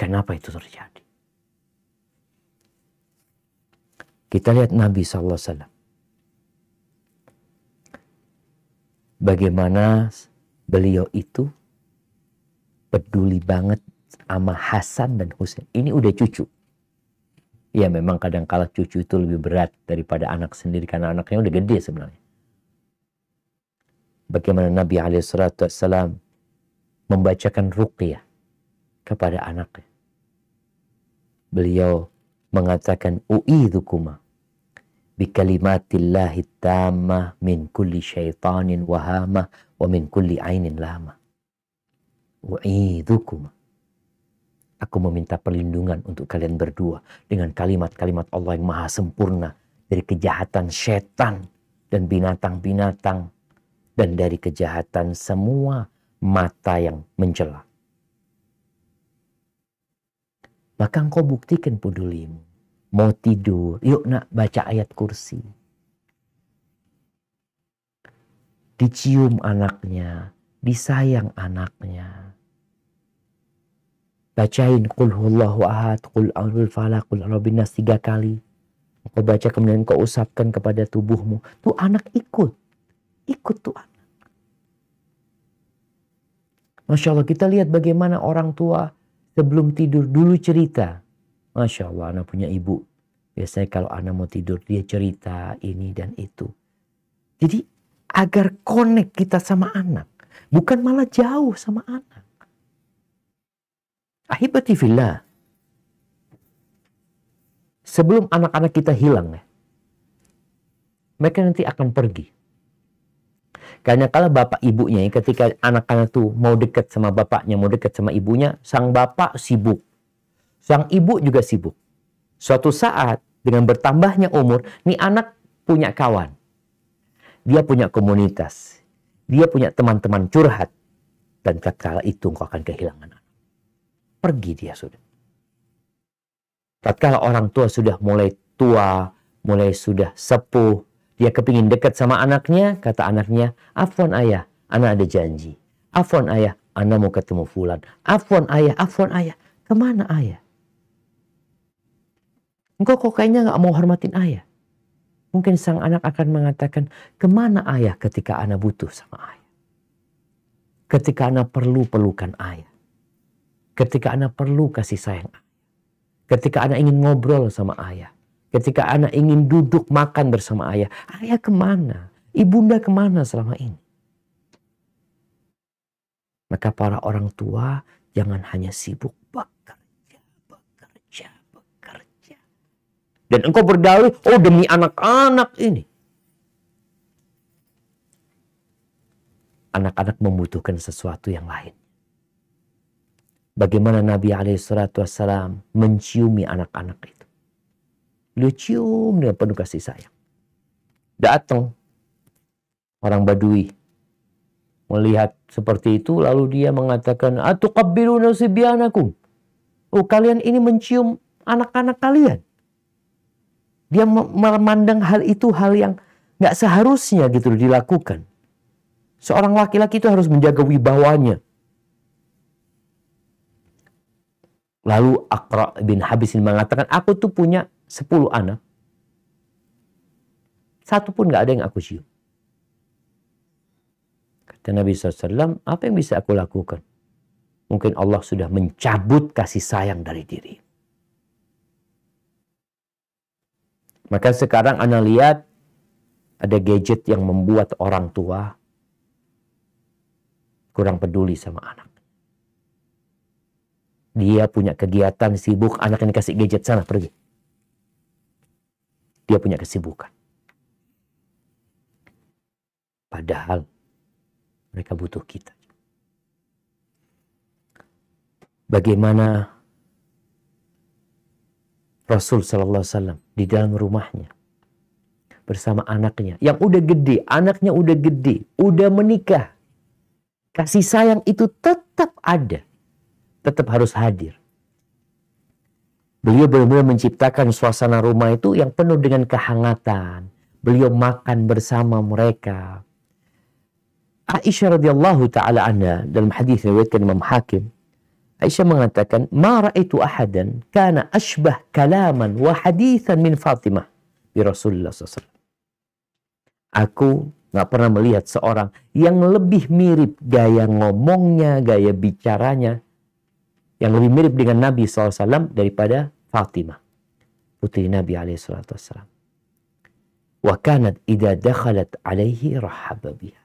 [SPEAKER 5] Kenapa itu terjadi? Kita lihat Nabi SAW. Bagaimana beliau itu peduli banget sama Hasan dan Husain. Ini udah cucu. Ya memang kadang kala cucu itu lebih berat daripada anak sendiri karena anaknya udah gede sebenarnya. Bagaimana Nabi SAW membacakan ruqyah kepada anaknya. Beliau mengatakan u'idzukuma bikalimatillahi tammah min kulli syaitanin wahamah wa min kulli ainin lama. U'idzukuma Aku meminta perlindungan untuk kalian berdua dengan kalimat-kalimat Allah yang maha sempurna dari kejahatan setan dan binatang-binatang dan dari kejahatan semua mata yang mencela. Maka engkau buktikan pedulimu. Mau tidur, yuk nak baca ayat kursi. Dicium anaknya, disayang anaknya bacain qul huwallahu ahad, qul a'udzu falaq, qul a'udzu tiga kali. Kau baca kemudian kau usapkan kepada tubuhmu. Tuh anak ikut. Ikut tuh anak. Masya Allah kita lihat bagaimana orang tua sebelum tidur dulu cerita. Masya Allah anak punya ibu. Biasanya kalau anak mau tidur dia cerita ini dan itu. Jadi agar connect kita sama anak. Bukan malah jauh sama anak. Ahibati. Sebelum anak-anak kita hilang. Mereka nanti akan pergi. Karena kalau bapak ibunya ketika anak-anak tuh mau dekat sama bapaknya, mau dekat sama ibunya, sang bapak sibuk. Sang ibu juga sibuk. Suatu saat dengan bertambahnya umur, nih anak punya kawan. Dia punya komunitas. Dia punya teman-teman curhat. Dan kala itu engkau akan kehilangan pergi dia sudah. Tatkala orang tua sudah mulai tua, mulai sudah sepuh, dia kepingin dekat sama anaknya, kata anaknya, Afwan ayah, anak ada janji. Afwan ayah, anak mau ketemu fulan. Afwan ayah, afwan ayah. Ke mana ayah? Engkau kok kayaknya nggak mau hormatin ayah. Mungkin sang anak akan mengatakan, ke mana ayah ketika anak butuh sama ayah? Ketika anak perlu pelukan ayah. Ketika anak perlu kasih sayang Ketika anak ingin ngobrol sama ayah. Ketika anak ingin duduk makan bersama ayah. Ayah ke mana? Ibunda ke mana selama ini? Maka para orang tua jangan hanya sibuk bekerja, bekerja, bekerja. Dan engkau berdalih, oh demi anak-anak ini. Anak-anak membutuhkan sesuatu yang lain. Bagaimana Nabi Alaihissalam menciumi anak-anak itu. Beliau cium dengan penuh kasih sayang. Datang orang Badui. Melihat seperti itu lalu dia mengatakan atuqabbiluna sibyanakum? Oh kalian ini mencium anak-anak kalian. Dia memandang hal itu hal yang nggak seharusnya gitu dilakukan. Seorang laki-laki itu harus menjaga wibawanya. Lalu Akra bin Habis ini mengatakan, aku tuh punya 10 anak. Satu pun gak ada yang aku cium. Kata Nabi SAW, apa yang bisa aku lakukan? Mungkin Allah sudah mencabut kasih sayang dari diri. Maka sekarang Anda lihat ada gadget yang membuat orang tua kurang peduli sama anak. Dia punya kegiatan sibuk, anak ini kasih gadget sana pergi. Dia punya kesibukan. Padahal mereka butuh kita. Bagaimana Rasul Sallallahu Alaihi Wasallam di dalam rumahnya bersama anaknya yang udah gede, anaknya udah gede, udah menikah. Kasih sayang itu tetap ada tetap harus hadir. Beliau benar-benar menciptakan suasana rumah itu yang penuh dengan kehangatan. Beliau makan bersama mereka. Aisyah radhiyallahu taala anha dalam hadis riwayatkan Imam Hakim, Aisyah mengatakan, "Ma ra'aitu ahadan kana ashbah kalaman wa hadithan min Fatimah bi Rasulullah SAW." Aku nggak pernah melihat seorang yang lebih mirip gaya ngomongnya, gaya bicaranya yang lebih mirip dengan Nabi SAW daripada Fatimah, putri Nabi SAW. Wa kanat idha dakhalat alaihi rahaba biha.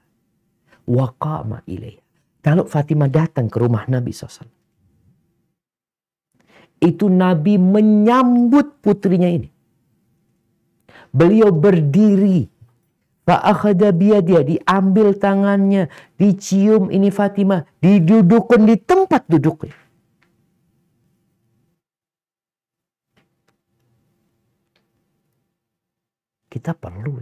[SPEAKER 5] Wa qama ilaiha. Kalau Fatimah datang ke rumah Nabi SAW. itu Nabi menyambut putrinya ini. Beliau berdiri. Fa'akhada dia diambil tangannya, dicium ini Fatimah, didudukkan di tempat duduknya. Kita perlu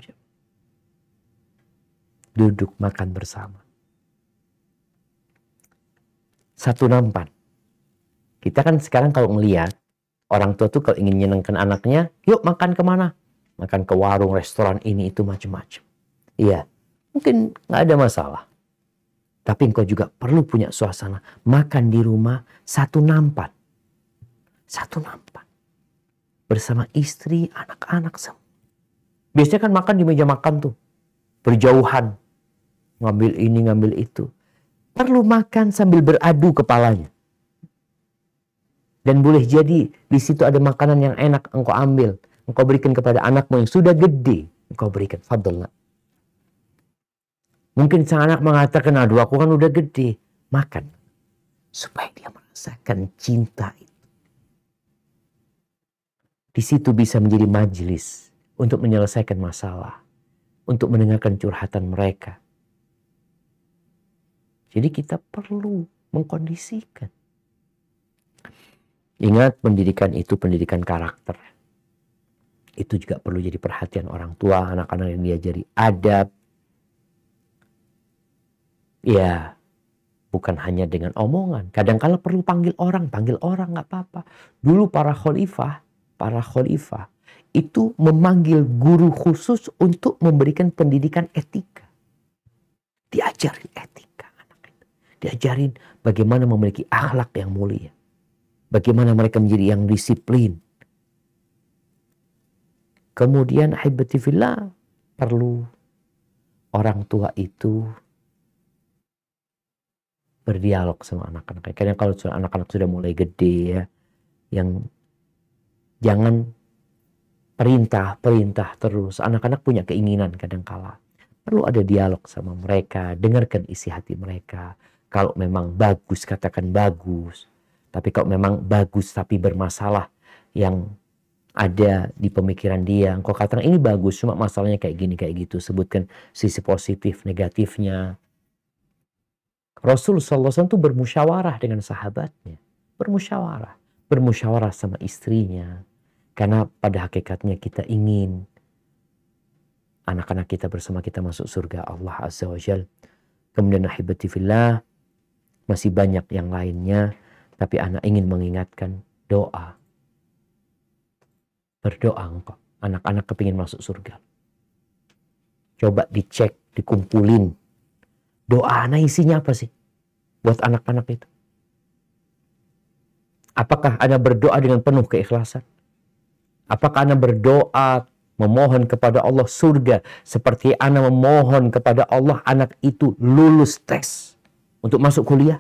[SPEAKER 5] duduk makan bersama. Satu nampan. Kita kan sekarang kalau ngelihat orang tua tuh kalau ingin menyenangkan anaknya, yuk makan ke mana? Makan ke warung, restoran ini itu macam-macam. Iya, mungkin nggak ada masalah. Tapi engkau juga perlu punya suasana. Makan di rumah satu nampan. Satu nampan. Bersama istri, anak-anak semua. Biasanya kan makan di meja makan tuh. Berjauhan. Ngambil ini, ngambil itu. Perlu makan sambil beradu kepalanya. Dan boleh jadi di situ ada makanan yang enak engkau ambil. Engkau berikan kepada anakmu yang sudah gede. Engkau berikan. Fadlullah. Mungkin sang anak mengatakan, aduh aku kan udah gede. Makan. Supaya dia merasakan cinta itu. Di situ bisa menjadi majelis untuk menyelesaikan masalah, untuk mendengarkan curhatan mereka. Jadi kita perlu mengkondisikan. Ingat pendidikan itu pendidikan karakter. Itu juga perlu jadi perhatian orang tua, anak-anak yang diajari adab. Ya, bukan hanya dengan omongan. Kadang-kala perlu panggil orang, panggil orang nggak apa-apa. Dulu para khalifah, para khalifah itu memanggil guru khusus untuk memberikan pendidikan etika. Diajarin etika anak itu. Diajarin bagaimana memiliki akhlak yang mulia. Bagaimana mereka menjadi yang disiplin. Kemudian fillah perlu orang tua itu berdialog sama anak-anak. Karena kalau anak-anak sudah mulai gede ya, yang jangan perintah-perintah terus. Anak-anak punya keinginan kadang-kala. Perlu ada dialog sama mereka, dengarkan isi hati mereka. Kalau memang bagus, katakan bagus. Tapi kalau memang bagus tapi bermasalah yang ada di pemikiran dia, engkau katakan ini bagus, cuma masalahnya kayak gini, kayak gitu. Sebutkan sisi positif, negatifnya. Rasul SAW itu bermusyawarah dengan sahabatnya. Bermusyawarah. Bermusyawarah sama istrinya karena pada hakikatnya kita ingin anak-anak kita bersama kita masuk surga Allah Azza wa Jal. Kemudian ahibati fillah, masih banyak yang lainnya. Tapi anak ingin mengingatkan doa. Berdoa engkau. Anak-anak kepingin masuk surga. Coba dicek, dikumpulin. Doa anak isinya apa sih? Buat anak-anak itu. Apakah Anda berdoa dengan penuh keikhlasan? Apakah Anda berdoa memohon kepada Allah surga seperti Anda memohon kepada Allah anak itu lulus tes untuk masuk kuliah?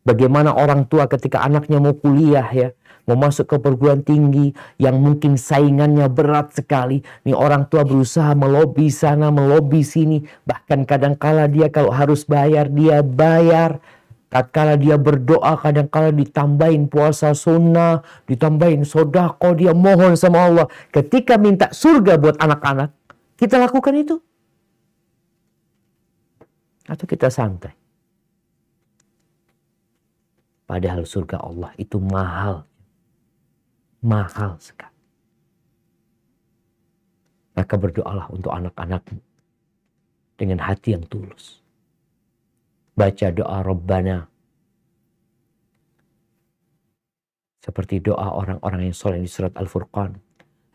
[SPEAKER 5] Bagaimana orang tua ketika anaknya mau kuliah ya, mau masuk ke perguruan tinggi yang mungkin saingannya berat sekali. Nih orang tua berusaha melobi sana, melobi sini. Bahkan kadang-kala dia kalau harus bayar, dia bayar Tatkala dia berdoa kadang-kala ditambahin puasa sunnah, ditambahin sodako, dia mohon sama Allah. Ketika minta surga buat anak-anak, kita lakukan itu. Atau kita santai. Padahal surga Allah itu mahal. Mahal sekali. Maka berdoalah untuk anak-anakmu dengan hati yang tulus baca doa Rabbana. Seperti doa orang-orang yang soleh di surat Al-Furqan.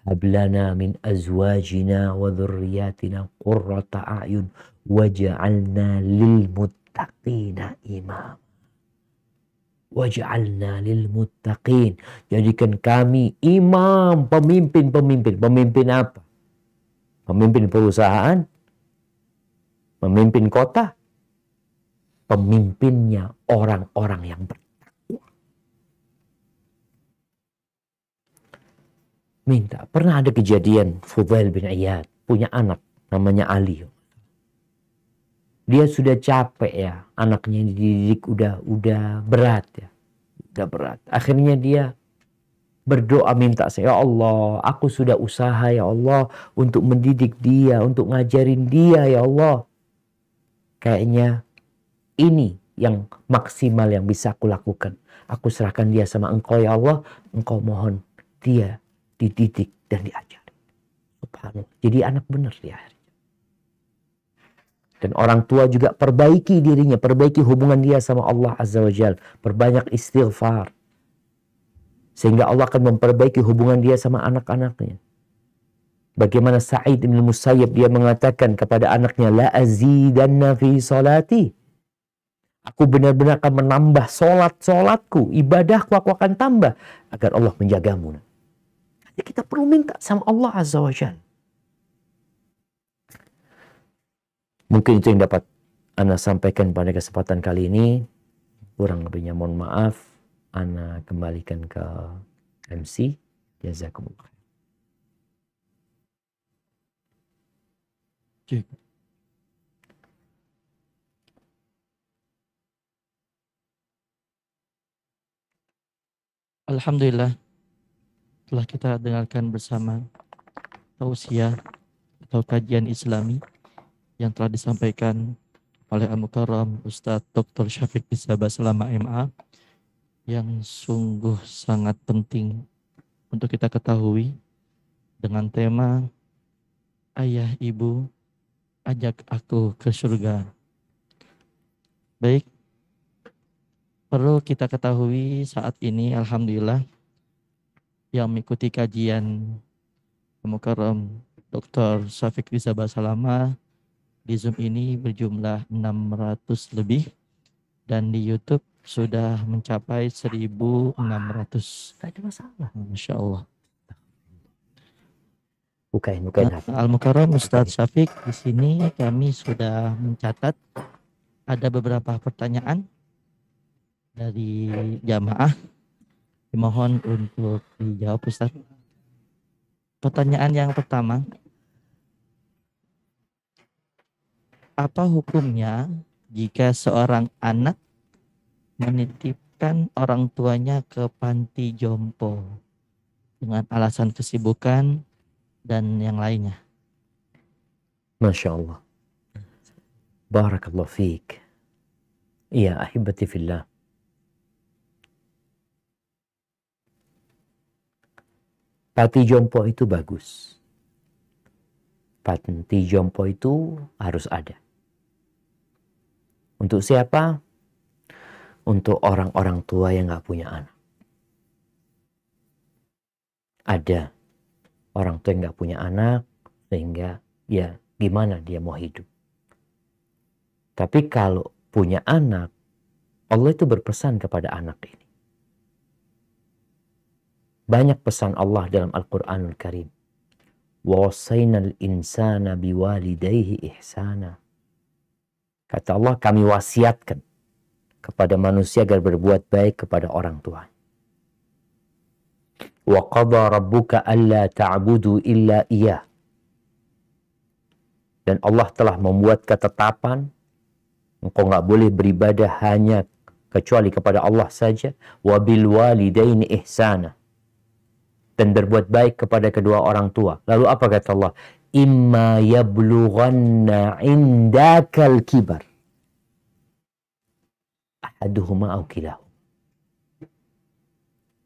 [SPEAKER 5] Hablana min azwajina wa dhurriyatina qurrata a'yun waj'alna lil muttaqina imam. Waj'alna lil muttaqin. Jadikan kami imam, pemimpin-pemimpin. Pemimpin apa? Pemimpin perusahaan? Pemimpin kota? Pemimpinnya orang-orang yang bertakwa. Minta, pernah ada kejadian Fudail bin Iyad punya anak namanya Ali. Dia sudah capek ya, anaknya dididik udah udah berat ya. Udah berat. Akhirnya dia berdoa minta saya, ya Allah, aku sudah usaha ya Allah untuk mendidik dia, untuk ngajarin dia ya Allah. Kayaknya ini yang maksimal yang bisa aku lakukan. Aku serahkan dia sama engkau ya Allah, engkau mohon dia dididik dan. Subhanallah. Jadi anak benar dia akhirnya. Dan orang tua juga perbaiki dirinya, perbaiki hubungan dia sama Allah Azza wa Jal. Perbanyak istighfar. Sehingga Allah akan memperbaiki hubungan dia sama anak-anaknya. Bagaimana Sa'id bin Musayyib dia mengatakan kepada anaknya, La azidanna fi salati. Aku benar-benar akan menambah solat-solatku, ibadahku aku akan tambah. Agar Allah menjagamu. Jadi kita perlu minta sama Allah Azza wa Jal. Mungkin itu yang dapat Anda sampaikan pada kesempatan kali ini. Kurang lebihnya mohon maaf. Ana kembalikan ke MC. Jazakumullah.
[SPEAKER 2] Cik. Alhamdulillah telah kita dengarkan bersama tausiah atau kajian islami yang telah disampaikan oleh Al-Mukarram Ustadz Dr. Syafiq Isaba selama MA yang sungguh sangat penting untuk kita ketahui dengan tema Ayah Ibu ajak aku ke surga. Baik, perlu kita ketahui saat ini Alhamdulillah yang mengikuti kajian Mukarram Dr. Syafiq Riza Basalama di Zoom ini berjumlah 600 lebih dan di YouTube sudah mencapai 1.600.
[SPEAKER 5] Tidak ada masalah.
[SPEAKER 2] Masya Allah.
[SPEAKER 5] Bukain, bukain
[SPEAKER 2] Nah,
[SPEAKER 5] hati.
[SPEAKER 2] Al-Mukarram Ustadz Syafiq di sini kami sudah mencatat ada beberapa pertanyaan dari jamaah. Dimohon untuk dijawab Ustadz. Pertanyaan yang pertama. Apa hukumnya jika seorang anak menitipkan orang tuanya ke panti jompo dengan alasan kesibukan dan yang lainnya.
[SPEAKER 5] Masya Allah. Barakallahu fiik. Iya, ahibati fillah. Panti jompo itu bagus. Panti jompo itu harus ada. Untuk siapa? Untuk orang-orang tua yang nggak punya anak. Ada orang tua yang nggak punya anak, sehingga ya gimana dia mau hidup. Tapi kalau punya anak, Allah itu berpesan kepada anak ini. Banyak pesan Allah dalam Al-Quranul Karim. Wasainal insana biwalidayhi ihsana. Kata Allah, kami wasiatkan kepada manusia agar berbuat baik kepada orang tua. Qadha rabbuka alla ta'budu illa iyah. Dan Allah telah membuat ketetapan engkau nggak boleh beribadah hanya kecuali kepada Allah saja walidaini ihsana dan berbuat baik kepada kedua orang tua. Lalu apa kata Allah? Imma yablughanna indakal kibar. Ahaduhuma au kilahu.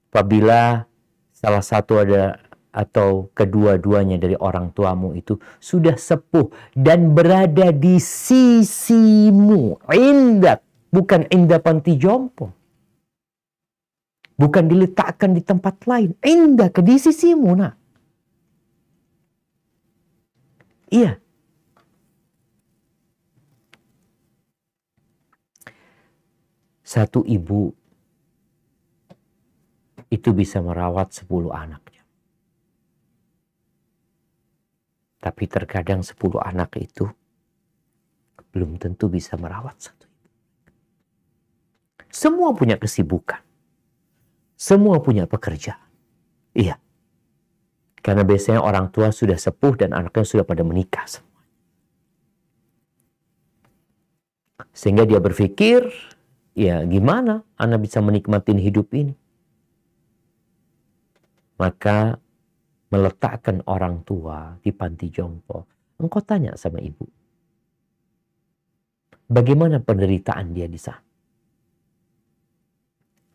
[SPEAKER 5] Apabila salah satu ada atau kedua-duanya dari orang tuamu itu sudah sepuh dan berada di sisimu. Indak. Bukan indah panti jompo. Bukan diletakkan di tempat lain. Indah ke di sisimu nak. Iya. Satu ibu itu bisa merawat 10 anaknya. Tapi terkadang 10 anak itu belum tentu bisa merawat satu ibu. Semua punya kesibukan. Semua punya pekerjaan. Iya. Karena biasanya orang tua sudah sepuh dan anaknya sudah pada menikah semua. Sehingga dia berpikir, ya gimana anak bisa menikmati hidup ini? Maka meletakkan orang tua di panti jompo. Engkau tanya sama ibu. Bagaimana penderitaan dia di sana?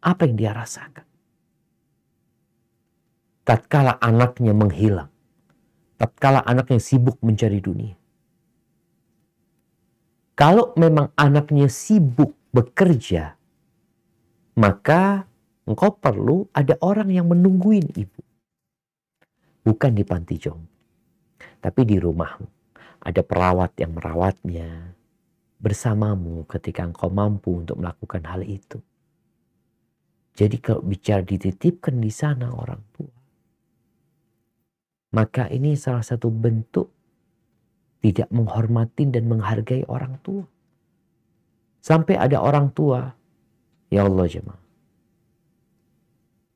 [SPEAKER 5] Apa yang dia rasakan? Tatkala anaknya menghilang. Tatkala anaknya sibuk mencari dunia. Kalau memang anaknya sibuk bekerja, maka engkau perlu ada orang yang menungguin ibu. Bukan di panti jompo, tapi di rumahmu. Ada perawat yang merawatnya bersamamu ketika engkau mampu untuk melakukan hal itu. Jadi kalau bicara dititipkan di sana orang tua, maka ini salah satu bentuk tidak menghormati dan menghargai orang tua. Sampai ada orang tua, ya Allah jemaah.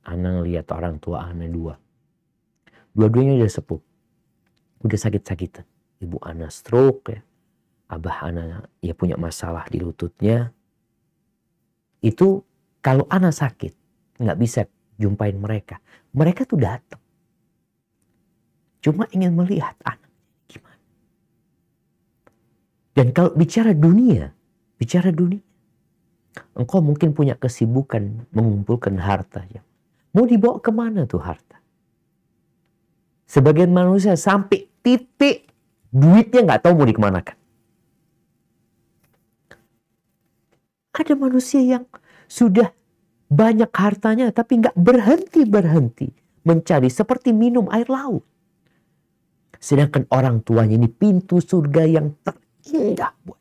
[SPEAKER 5] Anak lihat orang tua anak dua. Dua-duanya udah sepuh. Udah sakit-sakitan. Ibu anak stroke ya. Abah anak ya punya masalah di lututnya. Itu kalau anak sakit, nggak bisa jumpain mereka. Mereka tuh datang. Cuma ingin melihat anak gimana. Dan kalau bicara dunia, Bicara dunia. Engkau mungkin punya kesibukan mengumpulkan harta. Ya. Mau dibawa ke mana tuh harta? Sebagian manusia sampai titik duitnya nggak tahu mau dikemanakan. Ada manusia yang sudah banyak hartanya tapi nggak berhenti berhenti mencari seperti minum air laut. Sedangkan orang tuanya ini pintu surga yang terindah buat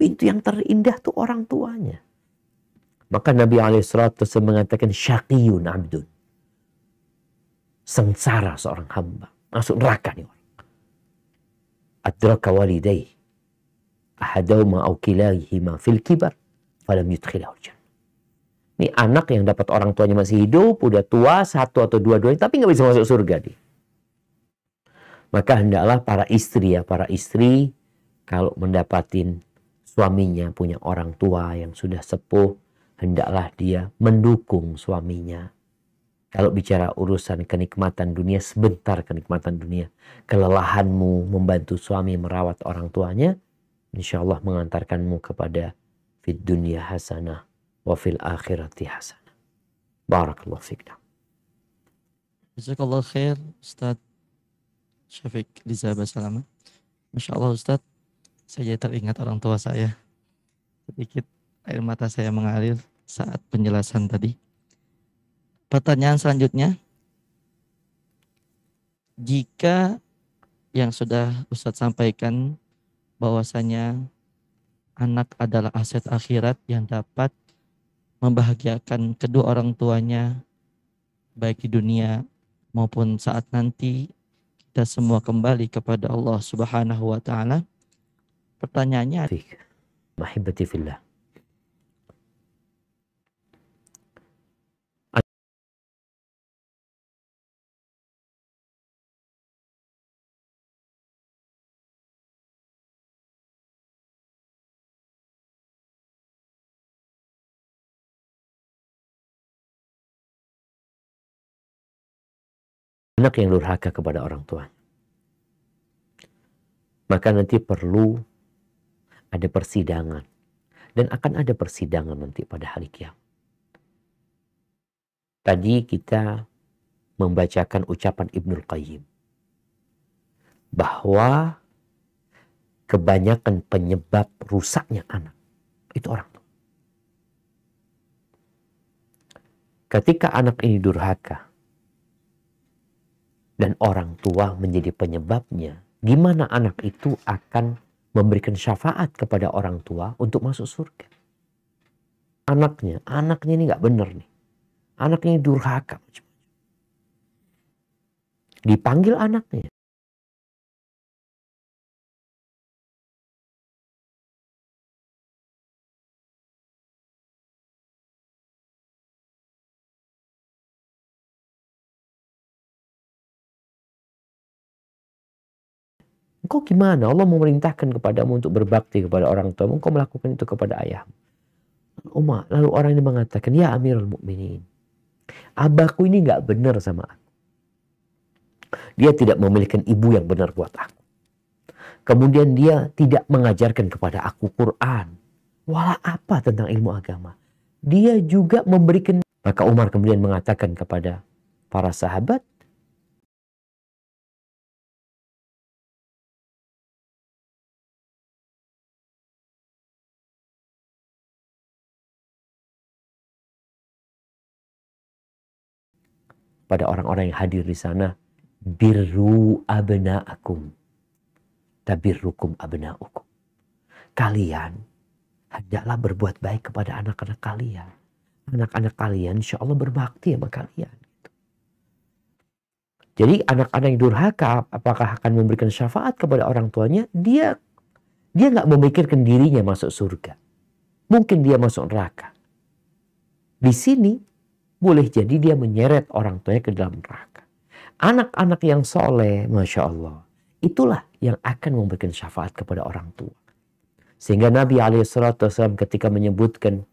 [SPEAKER 5] Pintu yang terindah tuh orang tuanya. Maka Nabi alaihissalatu mengatakan syaqiyun abdun. Sengsara seorang hamba. Masuk neraka nih orang. Adraka walidayh. Ahadawma au kilahihima fil kibar. Falam yudkhilahu jannah. Ini anak yang dapat orang tuanya masih hidup, udah tua, satu atau dua-duanya, tapi nggak bisa masuk surga dia. Maka hendaklah para istri ya, para istri kalau mendapatin suaminya punya orang tua yang sudah sepuh, hendaklah dia mendukung suaminya. Kalau bicara urusan kenikmatan dunia, sebentar kenikmatan dunia. Kelelahanmu membantu suami merawat orang tuanya, insya Allah mengantarkanmu kepada fid dunia hasanah wa fil akhirati hasanah. Barakallahu fikna.
[SPEAKER 2] Jazakallah khair Ustaz Syafiq Liza Basalama. Masya Allah Ustaz, saya teringat orang tua saya. Sedikit air mata saya mengalir saat penjelasan tadi. Pertanyaan selanjutnya, jika yang sudah Ustadz sampaikan bahwasanya anak adalah aset akhirat yang dapat membahagiakan kedua orang tuanya baik di dunia maupun saat nanti kita semua kembali kepada Allah Subhanahu wa taala. Pertanyaannya
[SPEAKER 5] fillah. Anak yang durhaka kepada orang tua. Maka nanti perlu ada persidangan. Dan akan ada persidangan nanti pada hari kiamat. Tadi kita membacakan ucapan Ibnul Qayyim. Bahwa kebanyakan penyebab rusaknya anak. Itu orang tua. Ketika anak ini durhaka, dan orang tua menjadi penyebabnya, gimana anak itu akan memberikan syafaat kepada orang tua untuk masuk surga. Anaknya, anaknya ini nggak benar nih. Anaknya ini durhaka. Dipanggil anaknya. Engkau gimana? Allah memerintahkan kepadamu untuk berbakti kepada orang tua. Engkau melakukan itu kepada ayahmu. Umar, lalu orang ini mengatakan, ya Amirul Mukminin, abahku ini nggak benar sama aku. Dia tidak memiliki ibu yang benar buat aku. Kemudian dia tidak mengajarkan kepada aku Quran. Walau apa tentang ilmu agama. Dia juga memberikan. Maka Umar kemudian mengatakan kepada para sahabat, pada orang-orang yang hadir di sana. Birru abna'akum. Tabirrukum abna'ukum. Kalian hendaklah berbuat baik kepada anak-anak kalian. Anak-anak kalian insya Allah berbakti sama kalian. Jadi anak-anak yang durhaka apakah akan memberikan syafaat kepada orang tuanya? Dia dia nggak memikirkan dirinya masuk surga. Mungkin dia masuk neraka. Di sini boleh jadi dia menyeret orang tuanya ke dalam neraka. Anak-anak yang soleh, Masya Allah, itulah yang akan memberikan syafaat kepada orang tua. Sehingga Nabi SAW ketika menyebutkan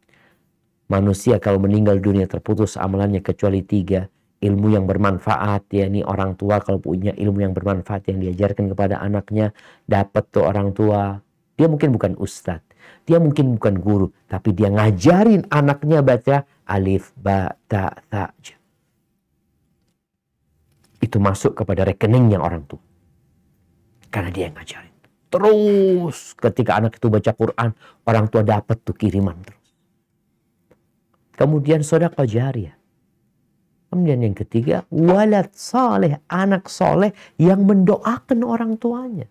[SPEAKER 5] manusia kalau meninggal dunia terputus amalannya kecuali tiga. Ilmu yang bermanfaat, ya ini orang tua kalau punya ilmu yang bermanfaat yang diajarkan kepada anaknya, dapat tuh orang tua. Dia mungkin bukan ustadz, dia mungkin bukan guru, tapi dia ngajarin anaknya baca alif, ba, ta, ta. Itu masuk kepada rekeningnya orang tua. Karena dia yang ngajarin. Terus ketika anak itu baca Quran, orang tua dapat tuh kiriman terus. Kemudian sodaka jariah. Kemudian yang ketiga, walad saleh, anak soleh yang mendoakan orang tuanya.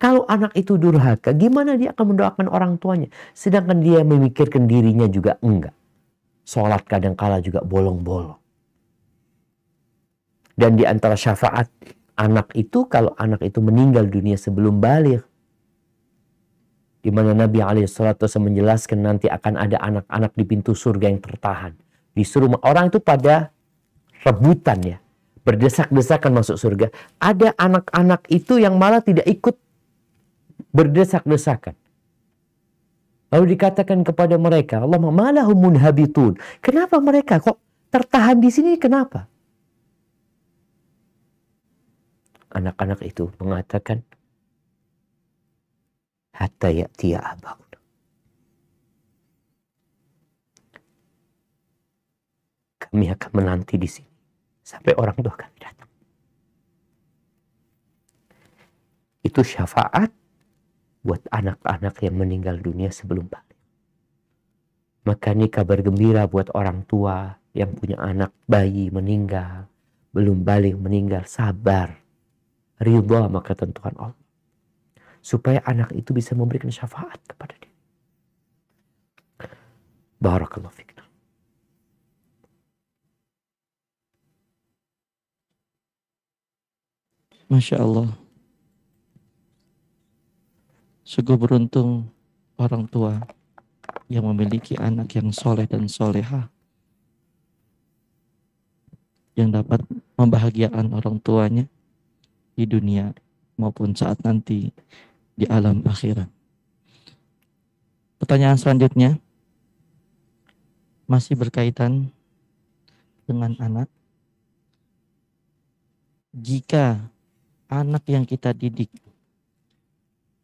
[SPEAKER 5] Kalau anak itu durhaka, gimana dia akan mendoakan orang tuanya? Sedangkan dia memikirkan dirinya juga enggak. Sholat kadang-kala juga bolong-bolong. Dan di antara syafaat anak itu, kalau anak itu meninggal dunia sebelum balik, di mana Nabi SAW menjelaskan nanti akan ada anak-anak di pintu surga yang tertahan. Disuruh orang itu pada rebutan ya, berdesak-desakan masuk surga. Ada anak-anak itu yang malah tidak ikut berdesak-desakan. Lalu dikatakan kepada mereka, Allah malahumun habitun. Kenapa mereka kok tertahan di sini? Kenapa? Anak-anak itu mengatakan, hatta ya'tiya abaun. Kami akan menanti di sini sampai orang tua kami datang. Itu syafaat buat anak-anak yang meninggal dunia sebelum balik. Maka ini kabar gembira buat orang tua yang punya anak bayi meninggal, belum balik meninggal, sabar. Ridha sama ketentuan Allah. Supaya anak itu bisa memberikan syafaat kepada dia. Barakallahu fikna.
[SPEAKER 2] Masya Allah. Sungguh beruntung orang tua yang memiliki anak yang soleh dan soleha. Yang dapat membahagiakan orang tuanya di dunia maupun saat nanti di alam akhirat. Pertanyaan selanjutnya masih berkaitan dengan anak. Jika anak yang kita didik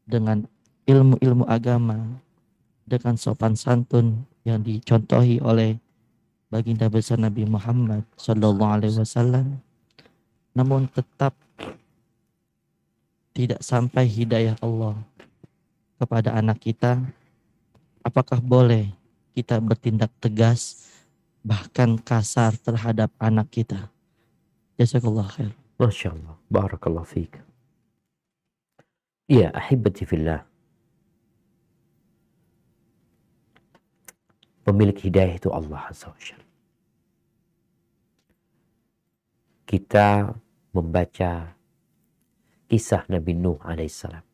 [SPEAKER 2] dengan ilmu-ilmu agama dengan sopan santun yang dicontohi oleh baginda besar Nabi Muhammad Shallallahu Alaihi Wasallam, namun tetap tidak sampai hidayah Allah kepada anak kita, apakah boleh kita bertindak tegas bahkan kasar terhadap anak kita? Jazakallah khair.
[SPEAKER 5] Masya Allah. Barakallah fiqh. Iya, ahibati fillah. Pemilik hidayah itu Allah Azza wa Kita membaca kisah Nabi Nuh alaihissalam.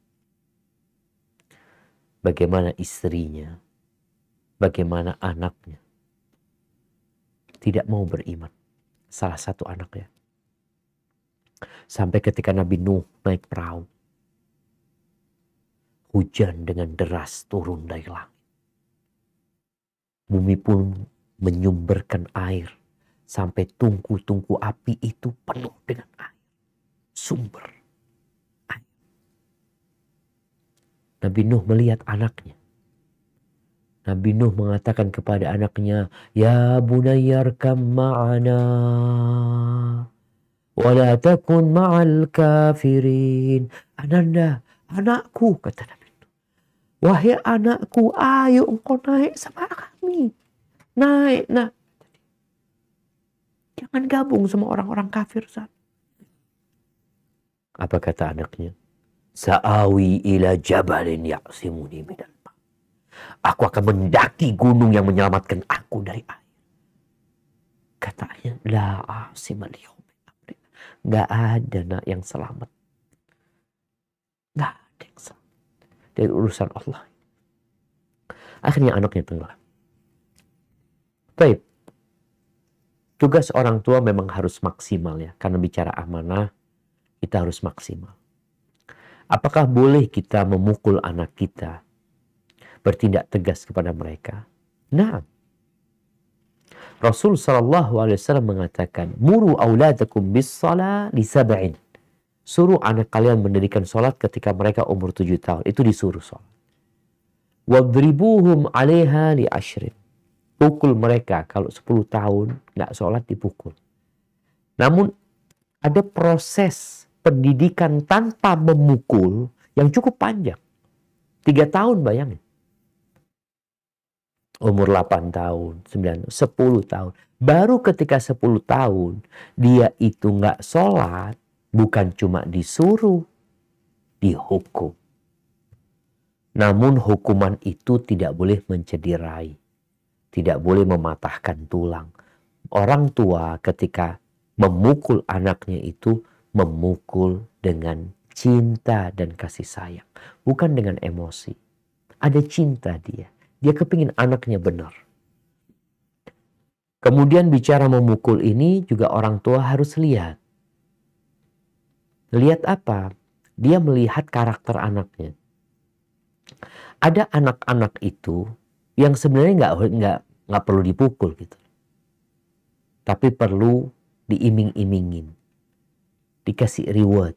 [SPEAKER 5] Bagaimana istrinya, bagaimana anaknya tidak mau beriman. Salah satu anaknya. Sampai ketika Nabi Nuh naik perahu. Hujan dengan deras turun dari langit bumi pun menyumberkan air sampai tungku-tungku api itu penuh dengan air. Sumber air. Nabi Nuh melihat anaknya. Nabi Nuh mengatakan kepada anaknya, Ya bunayyarkam ma'ana, wala takun ma'al kafirin. Ananda, anakku, kata Nabi. Wahai anakku, ayo engkau naik sama kami. Naik, nah. Jangan gabung sama orang-orang kafir saat. Apa kata anaknya? Sa'awi ila jabalin ya'simuni minal ma. Aku akan mendaki gunung yang menyelamatkan aku dari air. Katanya, la asimal Gak ada nak yang selamat. Gak ada yang selamat. Dari urusan Allah. Akhirnya anaknya tenggelam. Baik. Tugas orang tua memang harus maksimal ya. Karena bicara amanah, kita harus maksimal. Apakah boleh kita memukul anak kita? Bertindak tegas kepada mereka? Nah, Rasul Shallallahu Alaihi Wasallam mengatakan, muru auladakum bis salah li sab'in. Suruh anak kalian mendirikan sholat ketika mereka umur tujuh tahun. Itu disuruh sholat. Wadribuhum alaiha li ashrin. Pukul mereka kalau 10 tahun nggak sholat dipukul. Namun ada proses pendidikan tanpa memukul yang cukup panjang. Tiga tahun bayangin umur 8 tahun, 9, 10 tahun. Baru ketika 10 tahun dia itu nggak sholat, bukan cuma disuruh, dihukum. Namun hukuman itu tidak boleh mencederai, tidak boleh mematahkan tulang. Orang tua ketika memukul anaknya itu memukul dengan cinta dan kasih sayang, bukan dengan emosi. Ada cinta dia dia kepingin anaknya benar. Kemudian bicara memukul ini juga orang tua harus lihat. Lihat apa? Dia melihat karakter anaknya. Ada anak-anak itu yang sebenarnya nggak nggak nggak perlu dipukul gitu, tapi perlu diiming-imingin, dikasih reward.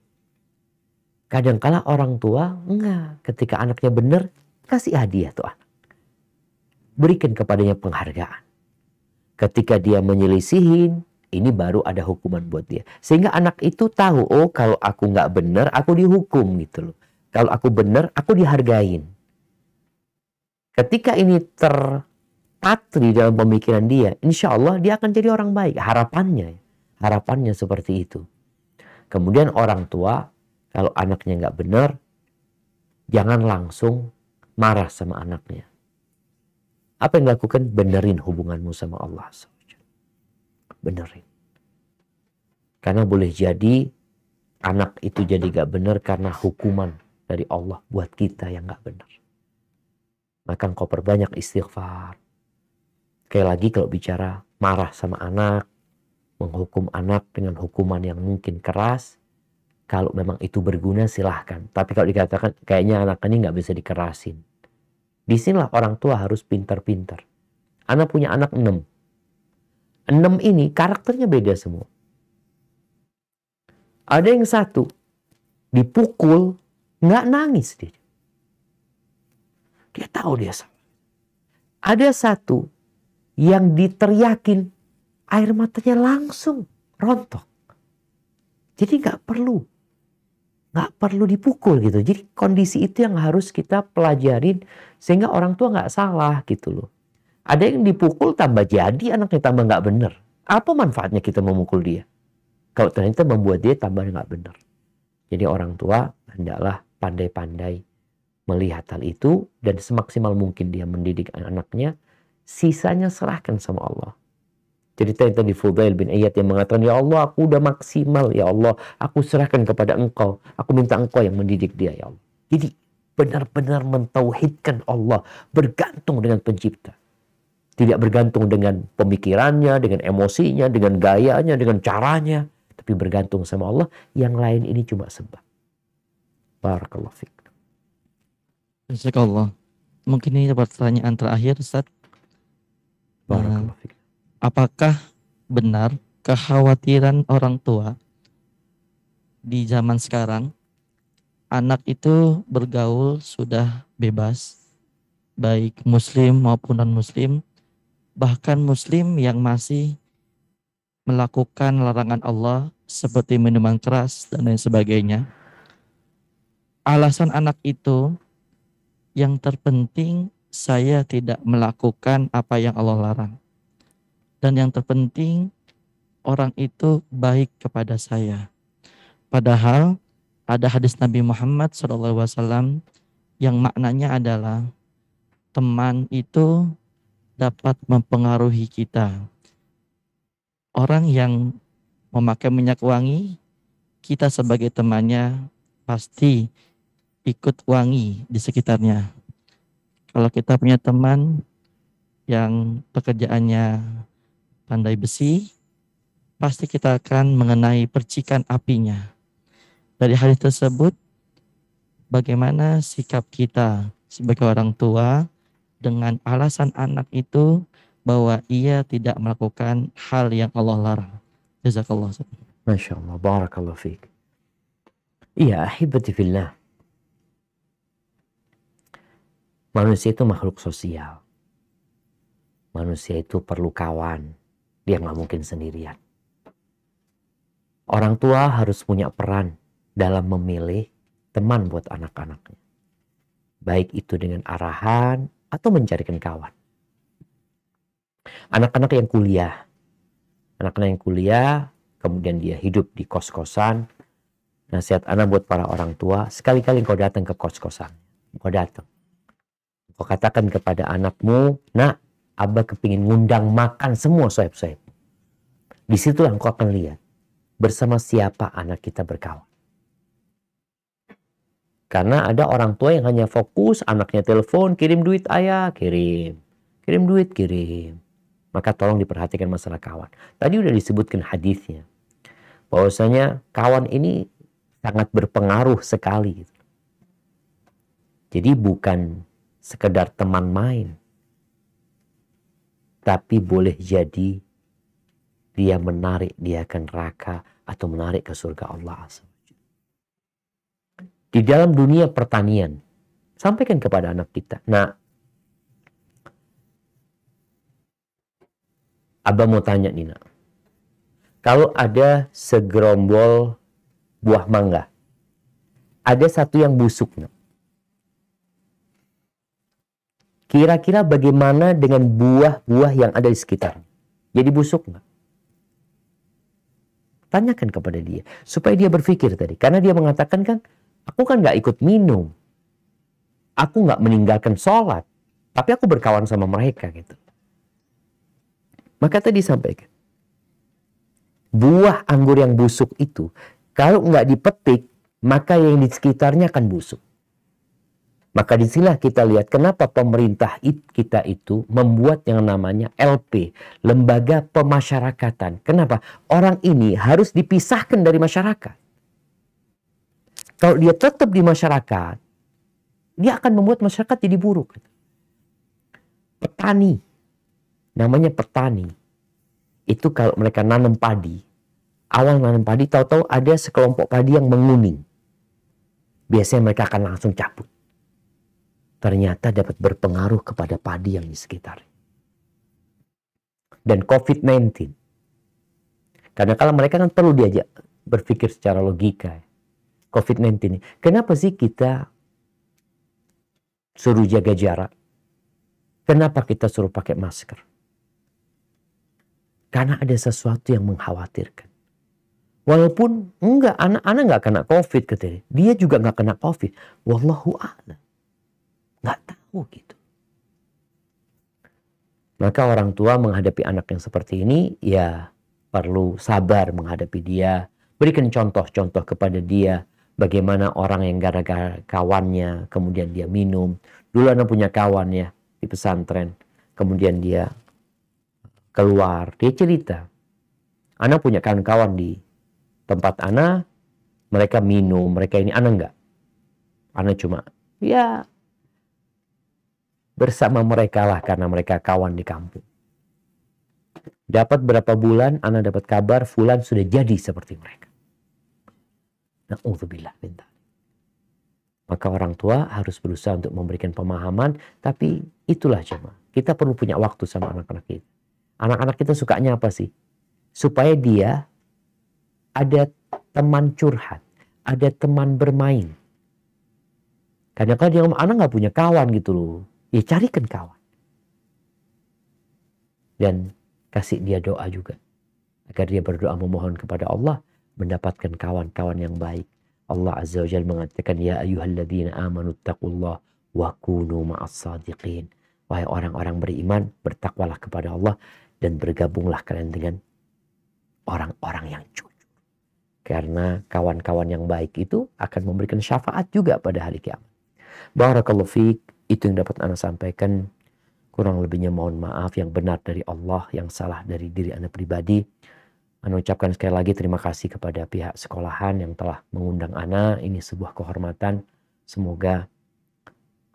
[SPEAKER 5] Kadangkala orang tua enggak, ketika anaknya benar kasih hadiah tuh anak berikan kepadanya penghargaan. Ketika dia menyelisihin, ini baru ada hukuman buat dia. Sehingga anak itu tahu, oh kalau aku nggak benar, aku dihukum gitu loh. Kalau aku benar, aku dihargain. Ketika ini terpatri dalam pemikiran dia, insya Allah dia akan jadi orang baik. Harapannya, harapannya seperti itu. Kemudian orang tua, kalau anaknya nggak benar, jangan langsung marah sama anaknya. Apa yang dilakukan? Benerin hubunganmu sama Allah. Benerin. Karena boleh jadi anak itu jadi gak benar karena hukuman dari Allah buat kita yang gak benar. Maka engkau perbanyak istighfar. Kayak lagi kalau bicara marah sama anak, menghukum anak dengan hukuman yang mungkin keras, kalau memang itu berguna silahkan. Tapi kalau dikatakan kayaknya anak ini nggak bisa dikerasin, Di sinilah orang tua harus pintar-pintar. Anak punya anak enam. Enam ini karakternya beda semua. Ada yang satu dipukul nggak nangis dia. Dia tahu dia salah. Ada satu yang diteriakin air matanya langsung rontok. Jadi nggak perlu nggak perlu dipukul gitu. Jadi kondisi itu yang harus kita pelajarin sehingga orang tua nggak salah gitu loh. Ada yang dipukul tambah jadi anaknya tambah nggak bener. Apa manfaatnya kita memukul dia? Kalau ternyata membuat dia tambah nggak bener. Jadi orang tua hendaklah pandai-pandai melihat hal itu dan semaksimal mungkin dia mendidik anaknya. Sisanya serahkan sama Allah. Cerita yang tadi Fudail bin Iyad yang mengatakan, Ya Allah, aku udah maksimal. Ya Allah, aku serahkan kepada engkau. Aku minta engkau yang mendidik dia, Ya Allah. Jadi benar-benar mentauhidkan Allah. Bergantung dengan pencipta. Tidak bergantung dengan pemikirannya, dengan emosinya, dengan gayanya, dengan caranya. Tapi bergantung sama Allah. Yang lain ini cuma sebab. Barakallah fiqh.
[SPEAKER 2] Allah. Mungkin ini pertanyaan terakhir Ustaz. apakah benar kekhawatiran orang tua di zaman sekarang anak itu bergaul sudah bebas baik muslim maupun non muslim bahkan muslim yang masih melakukan larangan Allah seperti minuman keras dan lain sebagainya. Alasan anak itu yang terpenting saya tidak melakukan apa yang Allah larang. Dan yang terpenting orang itu baik kepada saya. Padahal ada hadis Nabi Muhammad SAW yang maknanya adalah teman itu dapat mempengaruhi kita. Orang yang memakai minyak wangi, kita sebagai temannya pasti ikut wangi di sekitarnya. Kalau kita punya teman yang pekerjaannya pandai besi, pasti kita akan mengenai percikan apinya. Dari hadis tersebut, bagaimana sikap kita sebagai orang tua dengan alasan anak itu bahwa ia tidak melakukan hal yang Allah larang. Jazakallah.
[SPEAKER 5] Masya Allah, barakallahu fiqh. Iya, ahibati fillah. Manusia itu makhluk sosial. Manusia itu perlu kawan. Dia nggak mungkin sendirian. Orang tua harus punya peran dalam memilih teman buat anak-anaknya. Baik itu dengan arahan atau mencarikan kawan. Anak-anak yang kuliah, anak-anak yang kuliah, kemudian dia hidup di kos-kosan, nasihat anak buat para orang tua, sekali-kali engkau datang ke kos-kosan, engkau datang. Engkau katakan kepada anakmu, nak, abah kepingin ngundang makan semua soeb-soeb. Di situlah engkau akan lihat bersama siapa anak kita berkawan. Karena ada orang tua yang hanya fokus anaknya telepon, kirim duit ayah, kirim. Kirim duit, kirim. Maka tolong diperhatikan masalah kawan. Tadi udah disebutkan hadisnya. Bahwasanya kawan ini sangat berpengaruh sekali. Jadi bukan sekedar teman main. Tapi boleh jadi dia menarik dia ke neraka atau menarik ke surga Allah di dalam dunia pertanian. Sampaikan kepada anak kita. Nah, Abah mau tanya Nina. Kalau ada segerombol buah mangga, ada satu yang busuk. Nah. Kira-kira bagaimana dengan buah-buah yang ada di sekitar? Jadi busuk nggak? Tanyakan kepada dia supaya dia berpikir tadi, karena dia mengatakan kan Aku kan nggak ikut minum. Aku nggak meninggalkan sholat. Tapi aku berkawan sama mereka gitu. Maka tadi disampaikan. Buah anggur yang busuk itu, kalau nggak dipetik, maka yang di sekitarnya akan busuk. Maka di sinilah kita lihat kenapa pemerintah kita itu membuat yang namanya LP, Lembaga Pemasyarakatan. Kenapa? Orang ini harus dipisahkan dari masyarakat. Kalau dia tetap di masyarakat, dia akan membuat masyarakat jadi buruk. Petani, namanya petani, itu kalau mereka nanam padi, awal nanam padi, tahu-tahu ada sekelompok padi yang menguning. Biasanya mereka akan langsung cabut. Ternyata dapat berpengaruh kepada padi yang di sekitar. Dan COVID-19. Karena kalau mereka kan perlu diajak berpikir secara logika. COVID-19 ini. Kenapa sih kita suruh jaga jarak? Kenapa kita suruh pakai masker? Karena ada sesuatu yang mengkhawatirkan. Walaupun enggak, anak-anak enggak kena COVID katanya. Dia juga enggak kena COVID. Wallahu a'lam. Enggak tahu gitu. Maka orang tua menghadapi anak yang seperti ini ya perlu sabar menghadapi dia. Berikan contoh-contoh kepada dia bagaimana orang yang gara-gara kawannya kemudian dia minum. Dulu anak punya kawan ya di pesantren. Kemudian dia keluar, dia cerita. Anak punya kawan-kawan di tempat anak, mereka minum, mereka ini anak enggak. Anak cuma ya bersama mereka lah karena mereka kawan di kampung. Dapat berapa bulan, anak dapat kabar fulan sudah jadi seperti mereka. Na'udzubillah minta. Maka orang tua harus berusaha untuk memberikan pemahaman, tapi itulah cuma kita perlu punya waktu sama anak-anak kita. Anak-anak kita sukanya apa sih? Supaya dia ada teman curhat, ada teman bermain. Kadang-kadang dia anak nggak punya kawan gitu loh. Ya carikan kawan. Dan kasih dia doa juga. Agar dia berdoa memohon kepada Allah mendapatkan kawan-kawan yang baik. Allah Azza wa Jalla mengatakan ya ayyuhalladzina amanu taqullah wa kunu ma'as sadiqin. Wahai orang-orang beriman, bertakwalah kepada Allah dan bergabunglah kalian dengan orang-orang yang jujur. Karena kawan-kawan yang baik itu akan memberikan syafaat juga pada hari kiamat. Barakallahu fiik, itu yang dapat Anda sampaikan. Kurang lebihnya mohon maaf yang benar dari Allah, yang salah dari diri Anda pribadi. Anda ucapkan sekali lagi terima kasih kepada pihak sekolahan yang telah mengundang Ana. Ini sebuah kehormatan. Semoga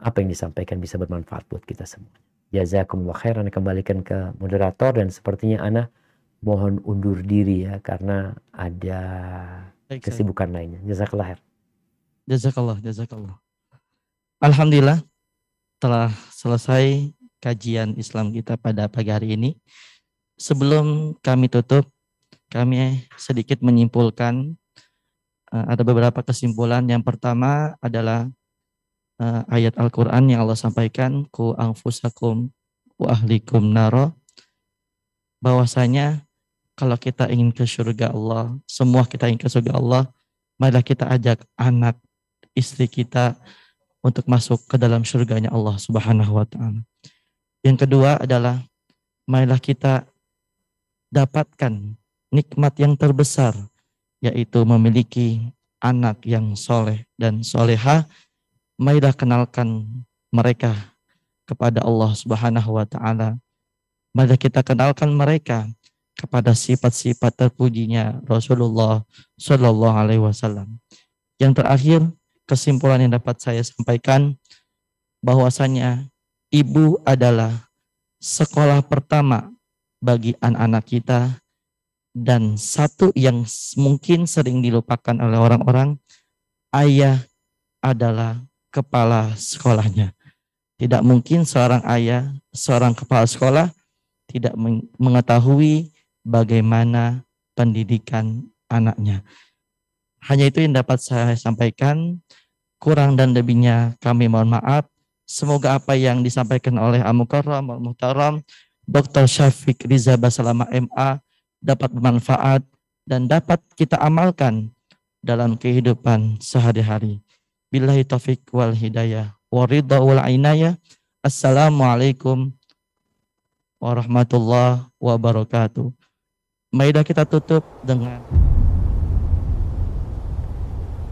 [SPEAKER 5] apa yang disampaikan bisa bermanfaat buat kita semua. Jazakumullah khair. Anda kembalikan ke moderator dan sepertinya Ana mohon undur diri ya karena ada
[SPEAKER 2] Baik, saya.
[SPEAKER 5] kesibukan lainnya. Jazakallah khair.
[SPEAKER 2] Jazakallah, jazakallah. Alhamdulillah telah selesai kajian Islam kita pada pagi hari ini. Sebelum kami tutup, kami sedikit menyimpulkan eh, ada beberapa kesimpulan. Yang pertama adalah eh, ayat Al-Qur'an yang Allah sampaikan, ku anfusakum wa ahlikum naro bahwasanya kalau kita ingin ke surga Allah, semua kita ingin ke surga Allah, marilah kita ajak anak istri kita untuk masuk ke dalam surganya Allah Subhanahu wa taala. Yang kedua adalah marilah kita dapatkan nikmat yang terbesar yaitu memiliki anak yang soleh dan soleha. Marilah kenalkan mereka kepada Allah Subhanahu wa taala. Marilah kita kenalkan mereka kepada sifat-sifat terpujinya Rasulullah Shallallahu alaihi wasallam. Yang terakhir, kesimpulan yang dapat saya sampaikan bahwasanya ibu adalah sekolah pertama bagi anak-anak kita dan satu yang mungkin sering dilupakan oleh orang-orang ayah adalah kepala sekolahnya. Tidak mungkin seorang ayah, seorang kepala sekolah tidak mengetahui bagaimana pendidikan anaknya. Hanya itu yang dapat saya sampaikan. Kurang dan lebihnya kami mohon maaf. Semoga apa yang disampaikan oleh Amukarram, Muhtaram, Dr. Syafiq Riza Basalama MA dapat bermanfaat dan dapat kita amalkan dalam kehidupan sehari-hari. Billahi taufik wal hidayah. Waridha wal inayah. Assalamualaikum warahmatullahi wabarakatuh. Maidah kita tutup dengan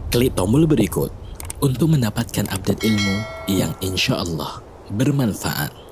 [SPEAKER 1] Klik tombol berikut untuk mendapatkan update ilmu yang insya Allah bermanfaat.